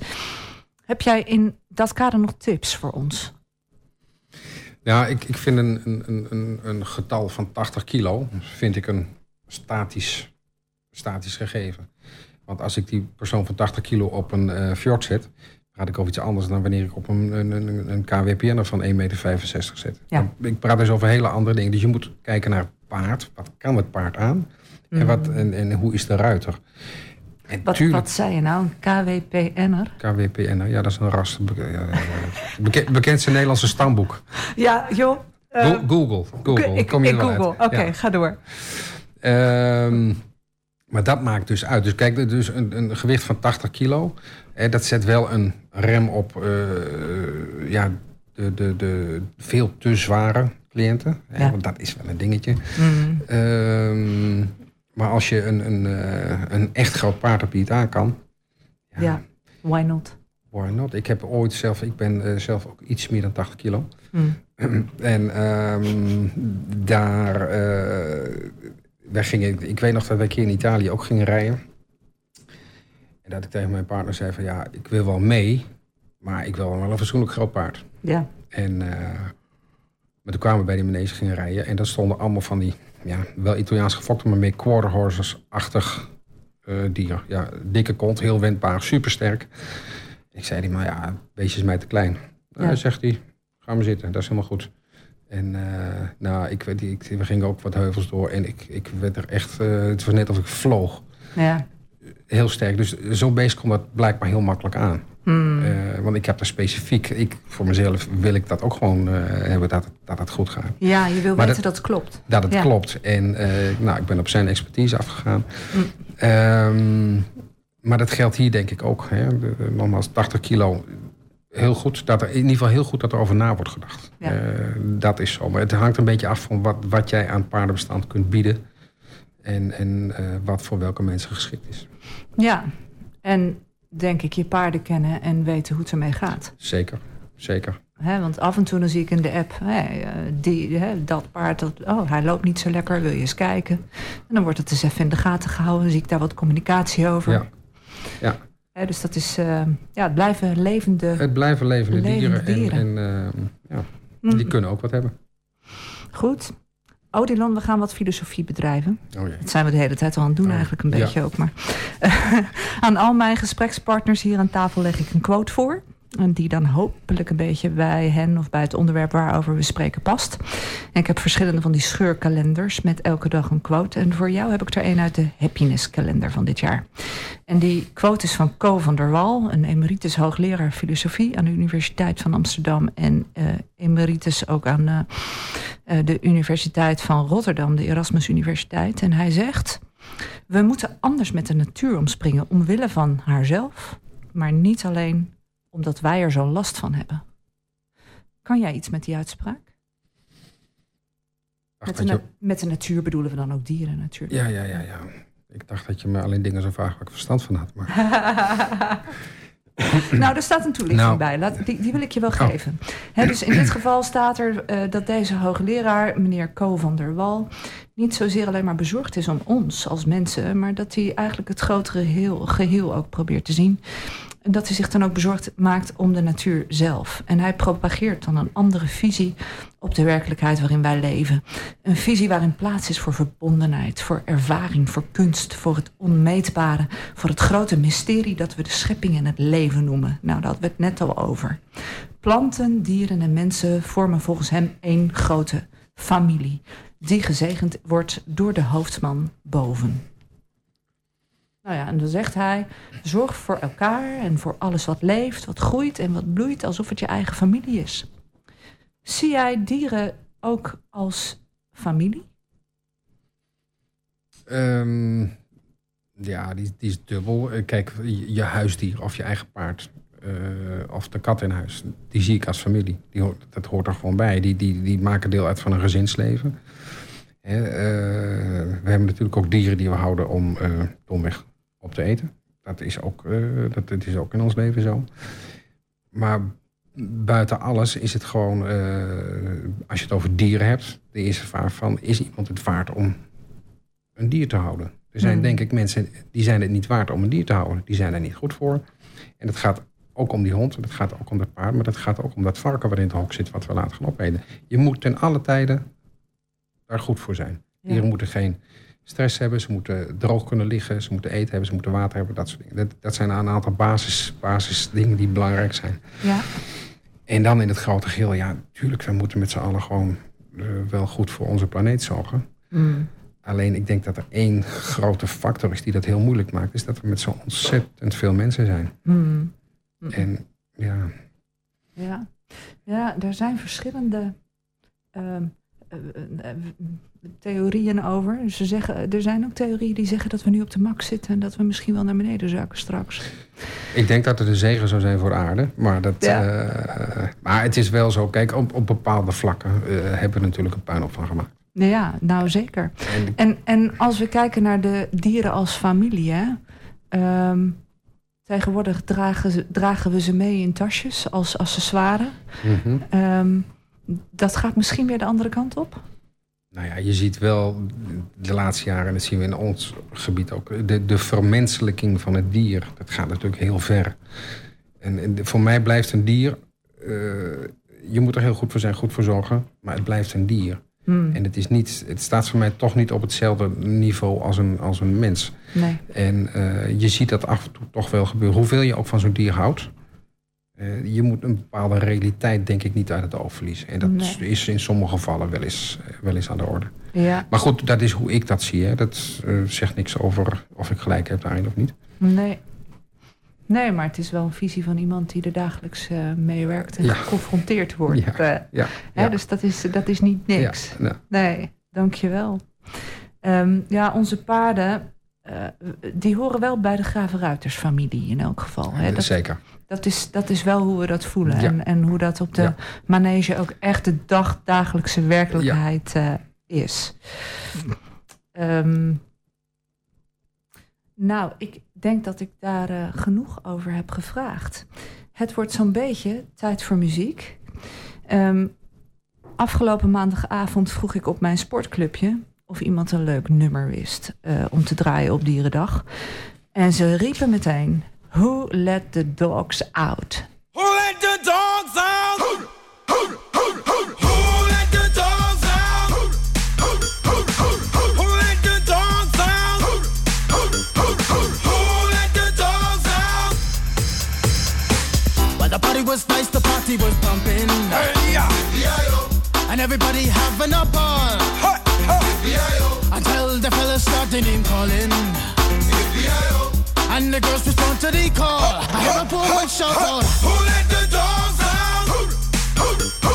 Heb jij in dat kader nog tips voor ons? Ja, ik, ik vind een, een, een- een, getal van 80 kilo vind ik een statisch, statisch gegeven. Want als ik die persoon van 80 kilo op een eh fjord zet, praat ik over iets anders dan wanneer ik op een, een, een, een KWPN van 1,65 meter zet. Ja. Ik praat dus over hele andere dingen. Dus je moet kijken naar paard. Wat kan het paard aan? En, wat, en, en hoe is de ruiter? En. Wat, wat zei je nou? Een KWPN'er? KWPN, ja, dat is een ras. Beke- ja, ja, ja. Beke- bekendste Nederlandse stamboek. [laughs] Ja, joh. eh, Go- Google. Google. ik kom je ik Google. Oké, Ja. ga door. Ehm, maar dat maakt dus uit. Dus kijk, dus een, een gewicht van 80 kilo, hè, dat zet wel een rem op eh, ja, de, de, de veel te zware cliënten. Hè. Want dat is wel een dingetje. Mm, Ehm, maar als je een, een, eh, een echt groot het aan kan, ja, Ja. Why not? Why not? Ik heb ooit zelf, ik ben zelf ook iets meer dan 80 kilo. Hmm. [clears throat] en ehm, daar, wij gingen, ik weet nog dat wij een keer in Italië ook gingen rijden. En dat ik tegen mijn partner zei van ja, ik wil wel mee, maar ik wil wel een fatsoenlijk groot paard. Ja. En uh, maar toen kwamen we bij die manege gingen rijden en daar stonden allemaal van die, ja, wel Italiaans gefokte, maar meer quarter horses-achtig uh, dier. Ja, dikke kont, heel wendbaar, supersterk. Ik zei die, maar ja, beestje is mij te klein. Nou, ja. zegt hij, ga maar zitten, dat is helemaal goed. En uh, nou, ik, ik, we gingen ook wat heuvels door en ik, ik werd er echt, het was net alsof ik vloog. Ja heel sterk. Dus zo'n beest komt dat blijkbaar heel makkelijk aan. Hmm. Uh, want ik heb er specifiek, ik, voor mezelf wil ik dat ook gewoon uh, hebben, dat, dat het goed gaat. Ja, je wil weten dat, het klopt. Dat het klopt. En uh, nou, ik ben op zijn expertise afgegaan. Hmm. Um, maar dat geldt hier denk ik ook. Hè. Nogmaals, 80 kilo. Heel goed, dat er, in ieder geval heel goed dat er over na wordt gedacht. Ja. dat is zo. Maar het hangt een beetje af van wat, wat jij aan paardenbestand kunt bieden. En, en wat voor welke mensen geschikt is. Ja, en denk ik je paarden kennen en weten hoe het ermee gaat. Zeker, zeker. want af en toe dan zie ik in de app, eh, die, dat paard, dat, oh, hij loopt niet zo lekker, wil je eens kijken? En dan wordt het eens even in de gaten gehouden, zie ik daar wat communicatie over. Ja, ja. dus dat is, uh, ja, het blijven levende Het blijven levende, dieren. dieren. En, en uh, ja, mm. die kunnen ook wat hebben. Goed. Odilon, we gaan wat filosofie bedrijven. Oh Dat zijn we de hele tijd al aan het doen, oh, eigenlijk een beetje ook. Maar [laughs] aan al mijn gesprekspartners hier aan tafel leg ik een quote voor. Die dan hopelijk een beetje bij hen of bij het onderwerp waarover we spreken past. En ik heb verschillende van die scheurkalenders met elke dag een quote. En voor jou heb ik er een uit de happiness kalender van dit jaar. En die quote is van Co van der Wal, een emeritus hoogleraar filosofie aan de Universiteit van Amsterdam. En uh, emeritus ook aan uh, de Universiteit van Rotterdam, de Erasmus Universiteit. En hij zegt: We moeten anders met de natuur omspringen omwille van haarzelf, maar niet alleen omdat wij er zo last van hebben. Kan jij iets met die uitspraak? met, de met, de natuur bedoelen we dan ook dieren natuurlijk. Ja, ja, ja, ja. Ik dacht dat je me alleen dingen zo vraagt waar ik verstand van had. Maar... [laughs] nou, er staat een toelichting nou. bij. Laat, die, die, wil ik je wel oh. geven. dus in dit geval staat er uh, dat deze hoogleraar, meneer Co van der Wal, niet zozeer alleen maar bezorgd is om ons als mensen, maar dat hij eigenlijk het grotere heel, geheel ook probeert te zien dat hij zich dan ook bezorgd maakt om de natuur zelf. En hij propageert dan een andere visie op de werkelijkheid waarin wij leven. Een visie waarin plaats is voor verbondenheid, voor ervaring, voor kunst, voor het onmeetbare, voor het grote mysterie dat we de schepping en het leven noemen. Nou, daar hadden we het net al over. Planten, dieren en mensen vormen volgens hem één grote familie, die gezegend wordt door de hoofdman boven. Nou ja, en dan zegt hij: zorg voor elkaar en voor alles wat leeft, wat groeit en wat bloeit, alsof het je eigen familie is. Zie jij dieren ook als familie? Um, ja, die, die, is dubbel. Eh, kijk, je, huisdier of je eigen paard uh, of de kat in huis, die zie ik als familie. Die, dat hoort er gewoon bij. Die, die, die maken deel uit van een gezinsleven. Uh, we hebben natuurlijk ook dieren die we houden om uh, op te eten. Dat is ook, uh, dat, dat, is ook in ons leven zo. Maar buiten alles is het gewoon, uh, als je het over dieren hebt, de eerste vraag van, is iemand het waard om een dier te houden? Er zijn hmm. denk ik mensen die zijn het niet waard om een dier te houden. Die zijn er niet goed voor. En het gaat ook om die hond, het gaat ook om dat paard, maar het gaat ook om dat varken wat in het hok zit, wat we laten gaan opeten. Je moet ten alle tijden daar goed voor zijn. Dieren moeten geen stress hebben, ze moeten droog kunnen liggen, ze moeten eten hebben, ze moeten water hebben, dat soort dingen. Dat, dat zijn een aantal basis, basis dingen die belangrijk zijn. Ja. En dan in het grote geheel, ja, natuurlijk, we moeten met z'n allen gewoon uh, wel goed voor onze planeet zorgen. Mm. Alleen ik denk dat er één grote factor is die dat heel moeilijk maakt, is dat we met zo ontzettend veel mensen zijn. Mm. Mm. En ja. Ja, ja, er zijn verschillende. Uh, theorieën over. Ze zeggen, er zijn ook theorieën die zeggen dat we nu op de max zitten en dat we misschien wel naar beneden zakken straks. Ik denk dat het een zegen zou zijn voor aarde. Maar, dat, uh, maar het is wel zo. Kijk, op, op bepaalde vlakken uh, hebben we natuurlijk een puinhoop van gemaakt. Ja, nou zeker. En, en, en als we kijken naar de dieren als familie, hè, um, Tegenwoordig dragen, dragen we ze mee in tasjes als accessoire. Mm -hmm. dat gaat misschien weer de andere kant op? Nou ja, je ziet wel de laatste jaren, en dat zien we in ons gebied ook, de, de vermenselijking van het dier. Dat gaat natuurlijk heel ver. En, en voor mij blijft een dier, uh, je moet er heel goed voor zijn, goed voor zorgen, maar het blijft een dier. Hmm. En het, is niet, het staat voor mij toch niet op hetzelfde niveau als een, als een mens. Nee. En uh, je ziet dat af en toe toch wel gebeuren. Hoeveel je ook van zo'n dier houdt. Uh, je moet een bepaalde realiteit denk ik niet uit het oog verliezen. En dat nee. is in sommige gevallen wel eens, wel eens aan de orde. Ja. Maar goed, dat is hoe ik dat zie. Hè. Dat uh, zegt niks over of ik gelijk heb daarin of niet. Nee. Nee, maar het is wel een visie van iemand die er dagelijks uh, mee werkt en ja. geconfronteerd wordt. Ja. ja. Hè, dus dat is, dat is niet niks. Ja. Nee, dankjewel. Um, ja, onze paarden, uh, die horen wel bij de Gravenruitersfamilie in elk geval. Hè? Dat, Zeker. Dat is, dat is wel hoe we dat voelen. En, en hoe dat op de manege ook echt de dag, dagelijkse werkelijkheid uh, is. Um, nou, ik denk dat ik daar uh, genoeg over heb gevraagd. Het wordt zo'n beetje tijd voor muziek. Um, afgelopen maandagavond vroeg ik op mijn sportclubje of iemand een leuk nummer wist uh, om te draaien op Dierendag. En ze riepen meteen: Who Let the Dogs Out? Who let the dogs out? Who, let the dogs out? Who, let the dogs out? Who, let the dogs out? Well, the party was nice, the party was pumping. Hey, yeah. And everybody having a ball. The girls respond to the call. I hear a woman shout out. Who let the dogs out? Who, who, who,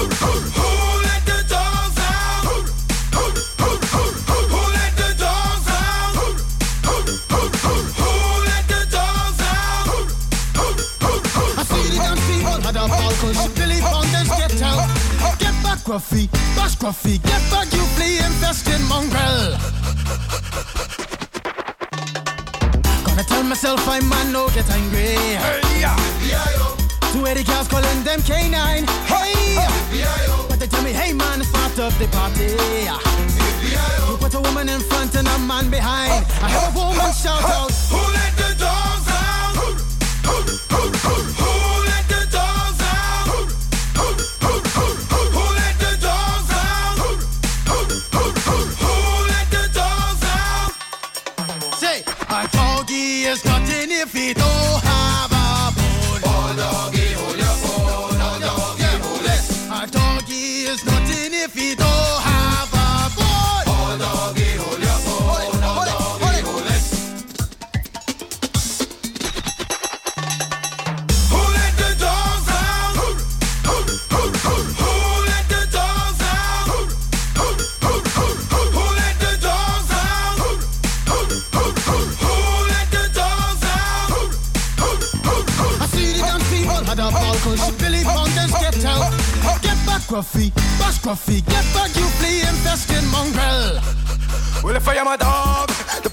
who let the dogs out? Who, who, who, who let the dogs out? Who, who, who, who let the dogs out? I see the dance people had a ball cause Billy Fountains get out. Get back, Gruffy, bash Gruffy, get back, you flea infested mongrel. Myself I'm man, no get angry. Hey, yeah. Two eighty girls calling them K9. Hey, but they tell me, hey man, start up the party. You put a woman in front and a man behind. I hear a woman shout out.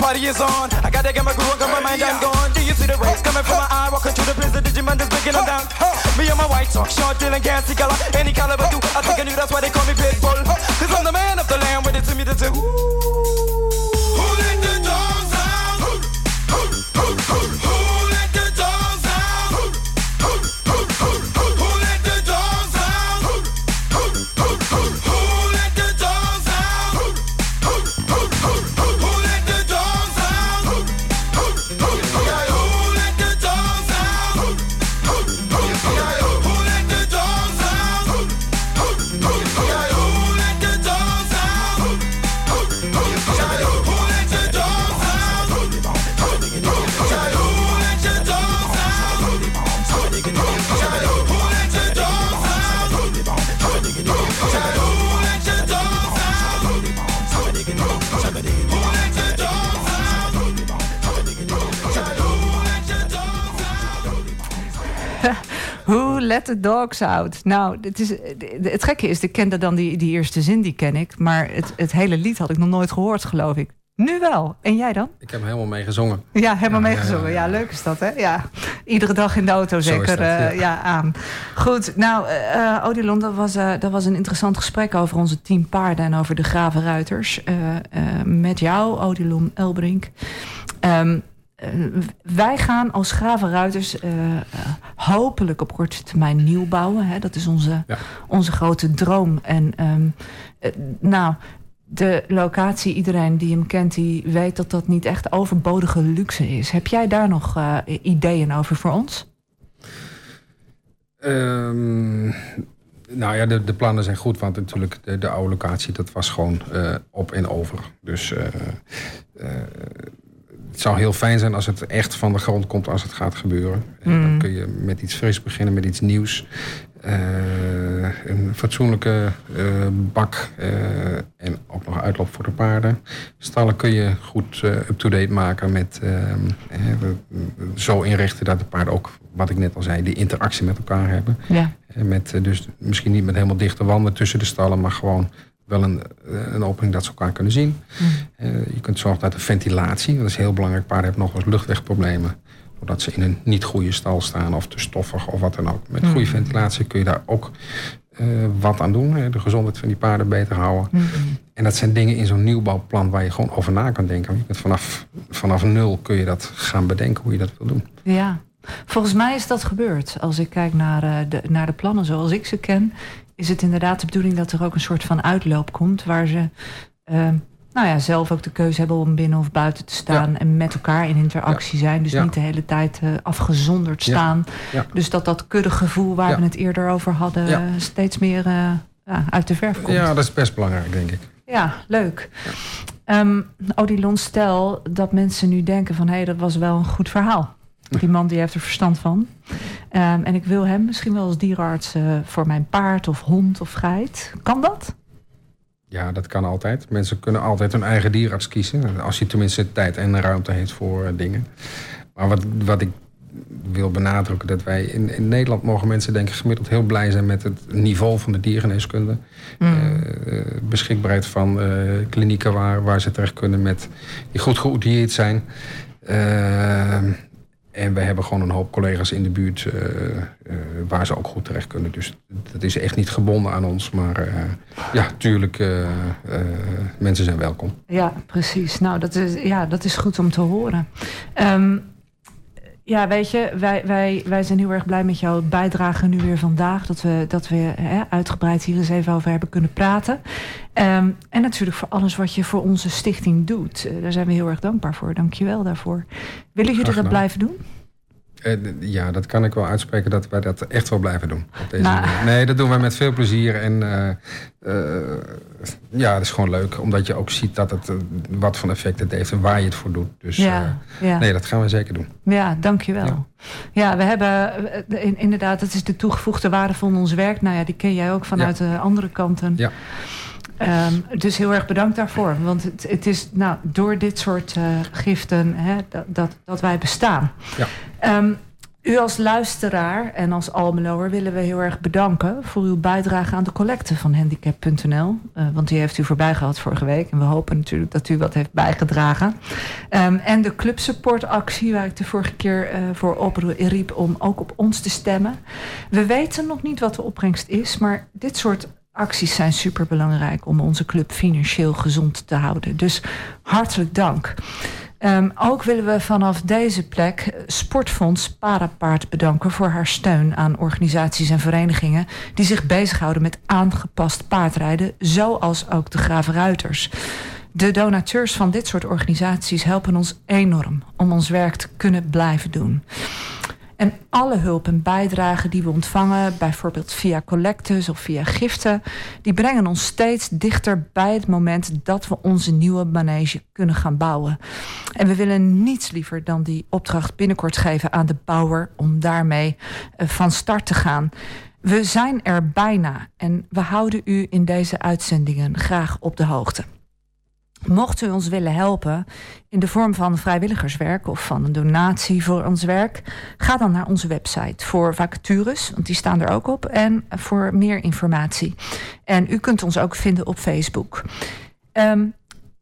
Party is on. I gotta get my groove on, got my mind, I'm gone. Do you see the rays coming from my eye? Walking through the prison, Digimon is breaking them down. Me and my white talk, short, dealing, gassy color. Any caliber do, I think I knew that's why they call me Pitbull. Cause I'm the man of the land, with it to me to do. Who let the dogs out? Nou, het, is, het gekke is, ik kende dan die, die eerste zin, die ken ik. Maar het, het hele lied had ik nog nooit gehoord, geloof ik. Nu wel. En jij dan? Ik heb helemaal mee gezongen. Ja, helemaal Ja, meegezongen. ja, Ja, leuk is dat, hè? Ja. iedere dag in de auto zeker ja. aan. Goed, nou, Odilon, dat was, dat was een interessant gesprek over onze team paarden en over de gravenruiters. met jou, Odilon Elbrink. Um, wij gaan als gravenruiters uh, hopelijk op korte termijn nieuw bouwen. Hè? Dat is onze, onze grote droom. En um, nou, de locatie, iedereen die hem kent, die weet dat dat niet echt overbodige luxe is. Heb jij daar nog uh, ideeën over voor ons? Um, nou ja, de, de, plannen zijn goed, want natuurlijk de, de oude locatie, dat was gewoon op en over. Dus het zou heel fijn zijn als het echt van de grond komt als het gaat gebeuren. En dan mm. kun je met iets fris beginnen, met iets nieuws. Uh, een fatsoenlijke uh, bak uh, en ook nog uitloop voor de paarden. Stallen kun je goed up-to-date maken met zo inrichten dat de paarden ook, wat ik net al zei, die interactie met elkaar hebben. Ja. Met, dus misschien niet met helemaal dichte wanden tussen de stallen, maar gewoon wel een, eh, een opening dat ze elkaar kunnen zien. Mm. Uh, je kunt zorgen dat de ventilatie, dat is heel belangrijk. Paarden hebben nog eens luchtwegproblemen. Doordat ze in een niet goede stal staan of te stoffig of wat dan ook. Met goede mm. ventilatie kun je daar ook uh, wat aan doen. Hè, de gezondheid van die paarden beter houden. Mm. En dat zijn dingen in zo'n nieuwbouwplan waar je gewoon over na kan denken. Je kunt vanaf, vanaf nul kun je dat gaan bedenken hoe je dat wil doen. Ja, Volgens mij is dat gebeurd. Als ik kijk naar, de, naar de plannen zoals ik ze ken, is het inderdaad de bedoeling dat er ook een soort van uitloop komt waar ze uh, nou ja, zelf ook de keuze hebben om binnen of buiten te staan en met elkaar in interactie zijn. Dus niet de hele tijd uh, afgezonderd staan. Dus dat dat kuddegevoel waar we het eerder over hadden steeds meer uh, uit de verf komt. Ja, dat is best belangrijk, denk ik. Ja, leuk. Um, Odilon, stel dat mensen nu denken van hé, hey, dat was wel een goed verhaal. Die man die heeft er verstand van. Um, en ik wil hem misschien wel als dierenarts uh, voor mijn paard of hond of geit. Kan dat? Ja, dat kan altijd. Mensen kunnen altijd hun eigen dierenarts kiezen. Als je tenminste tijd en ruimte heeft voor uh, dingen. Maar wat, wat ik wil benadrukken, dat wij in, in Nederland mogen mensen denk ik gemiddeld heel blij zijn met het niveau van de diergeneeskunde. Mm. Uh, beschikbaarheid van klinieken waar, waar ze terecht kunnen met die goed geoutilleerd zijn. En we hebben gewoon een hoop collega's in de buurt uh, uh, waar ze ook goed terecht kunnen. Dus dat is echt niet gebonden aan ons. Maar uh, ja, tuurlijk, mensen zijn welkom. Ja, precies. Nou, dat is, ja, dat is goed om te horen. Um, ja, weet je, wij, wij, wij zijn heel erg blij met jouw bijdrage nu weer vandaag. Dat we, dat we hè, uitgebreid hier eens even over hebben kunnen praten. Um, en natuurlijk voor alles wat je voor onze stichting doet. Uh, daar zijn we heel erg dankbaar voor. Dank je wel daarvoor. Willen jullie dat blijven doen? Eh, ja, dat kan ik wel uitspreken dat wij dat echt wel blijven doen. Op deze nou. Nee, dat doen wij met veel plezier. En uh, ja, het is gewoon leuk. Omdat je ook ziet dat het wat van effect het heeft en waar je het voor doet. Dus ja, ja. nee, dat gaan we zeker doen. Ja, dankjewel. Ja, ja we hebben inderdaad, dat is de toegevoegde waarde van ons werk. Nou ja, die ken jij ook vanuit de andere kanten. Ja. Um, dus heel erg bedankt daarvoor. Want het, het is nou, door dit soort uh, giften hè, dat, dat, dat, wij bestaan. Ja. Um, u als luisteraar en als Almeloer willen we heel erg bedanken... voor uw bijdrage aan de collecte van handicap.nl. Uh, want die heeft u voorbij gehad vorige week. En we hopen natuurlijk dat u wat heeft bijgedragen. Um, en de clubsupportactie waar ik de vorige keer uh, voor opriep... om ook op ons te stemmen. We weten nog niet wat de opbrengst is... maar dit soort acties zijn superbelangrijk om onze club financieel gezond te houden. Dus hartelijk dank. Um, ook willen we vanaf deze plek Sportfonds Parapaard bedanken voor haar steun aan organisaties en verenigingen die zich bezighouden met aangepast paardrijden, zoals ook de Gravenruiters. De donateurs van dit soort organisaties helpen ons enorm om ons werk te kunnen blijven doen. En alle hulp en bijdragen die we ontvangen, bijvoorbeeld via collectes of via giften, die brengen ons steeds dichter bij het moment dat we onze nieuwe manege kunnen gaan bouwen. En we willen niets liever dan die opdracht binnenkort geven aan de bouwer om daarmee eh, van start te gaan. We zijn er bijna en we houden u in deze uitzendingen graag op de hoogte. Mocht u ons willen helpen in de vorm van vrijwilligerswerk of van een donatie voor ons werk, ga dan naar onze website voor vacatures, want die staan er ook op, en voor meer informatie. En u kunt ons ook vinden op Facebook. Um,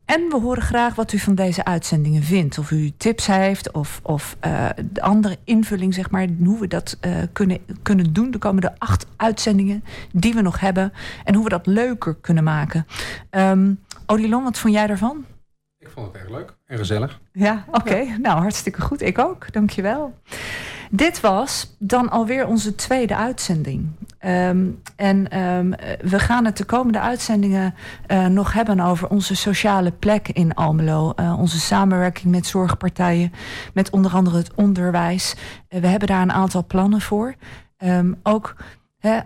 En we horen graag wat u van deze uitzendingen vindt. Of u tips heeft of, of uh, de andere invulling, zeg maar. Hoe we dat uh, kunnen, kunnen doen de komende acht uitzendingen die we nog hebben. En hoe we dat leuker kunnen maken. Um, Odilon, wat vond jij daarvan? Ik vond het erg leuk en gezellig. Ja, oké. Okay. Nou, hartstikke goed. Ik ook. Dankjewel. Dit was dan alweer onze tweede uitzending. Um, en um, we gaan het de komende uitzendingen uh, nog hebben over onze sociale plek in Almelo. Uh, onze samenwerking met zorgpartijen, met onder andere het onderwijs. Uh, we hebben daar een aantal plannen voor. Um, ook He,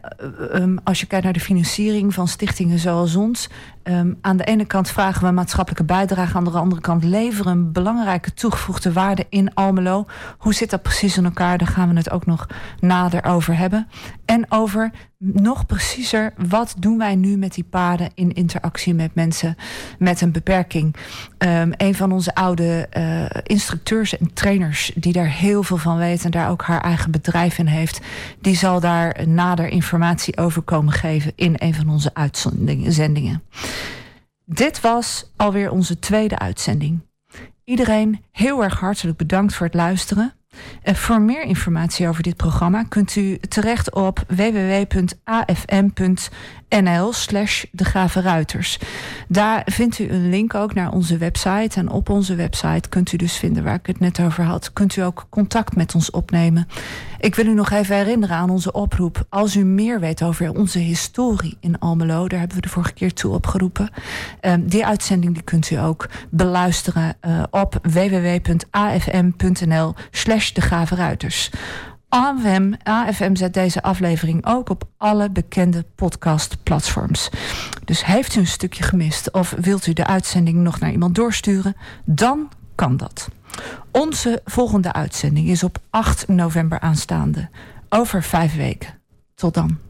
um, als je kijkt naar de financiering van stichtingen zoals ons. Um, aan de ene kant vragen we maatschappelijke bijdrage. Aan de andere kant leveren een belangrijke toegevoegde waarde in Almelo. Hoe zit dat precies in elkaar? Daar gaan we het ook nog nader over hebben. En over nog preciezer, wat doen wij nu met die paden in interactie met mensen met een beperking? Um, een van onze oude uh, instructeurs en trainers die daar heel veel van weet en daar ook haar eigen bedrijf in heeft, die zal daar nader informatie over komen geven in een van onze uitzendingen. Dit was alweer onze tweede uitzending. Iedereen heel erg hartelijk bedankt voor het luisteren. Uh, voor meer informatie over dit programma kunt u terecht op www.afm.nl slash de Gave Ruiters. Daar vindt u een link ook naar onze website. En op onze website kunt u dus vinden waar ik het net over had. Kunt u ook contact met ons opnemen. Ik wil u nog even herinneren aan onze oproep. Als u meer weet over onze historie in Almelo, daar hebben we de vorige keer toe opgeroepen. Um, die uitzending die kunt u ook beluisteren uh, op www.afm.nl slash de Gave Ruiters. AFM, AFM zet deze aflevering ook op alle bekende podcastplatforms. Dus heeft u een stukje gemist of wilt u de uitzending nog naar iemand doorsturen, dan kan dat. Onze volgende uitzending is op 8 november aanstaande. Over vijf weken. Tot dan.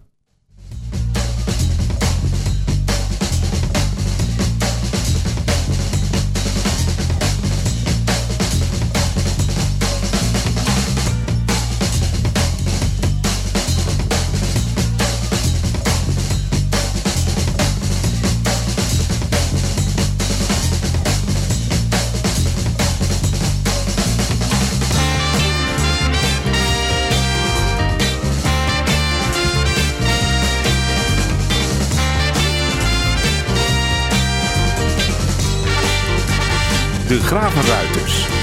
Gravenruiters.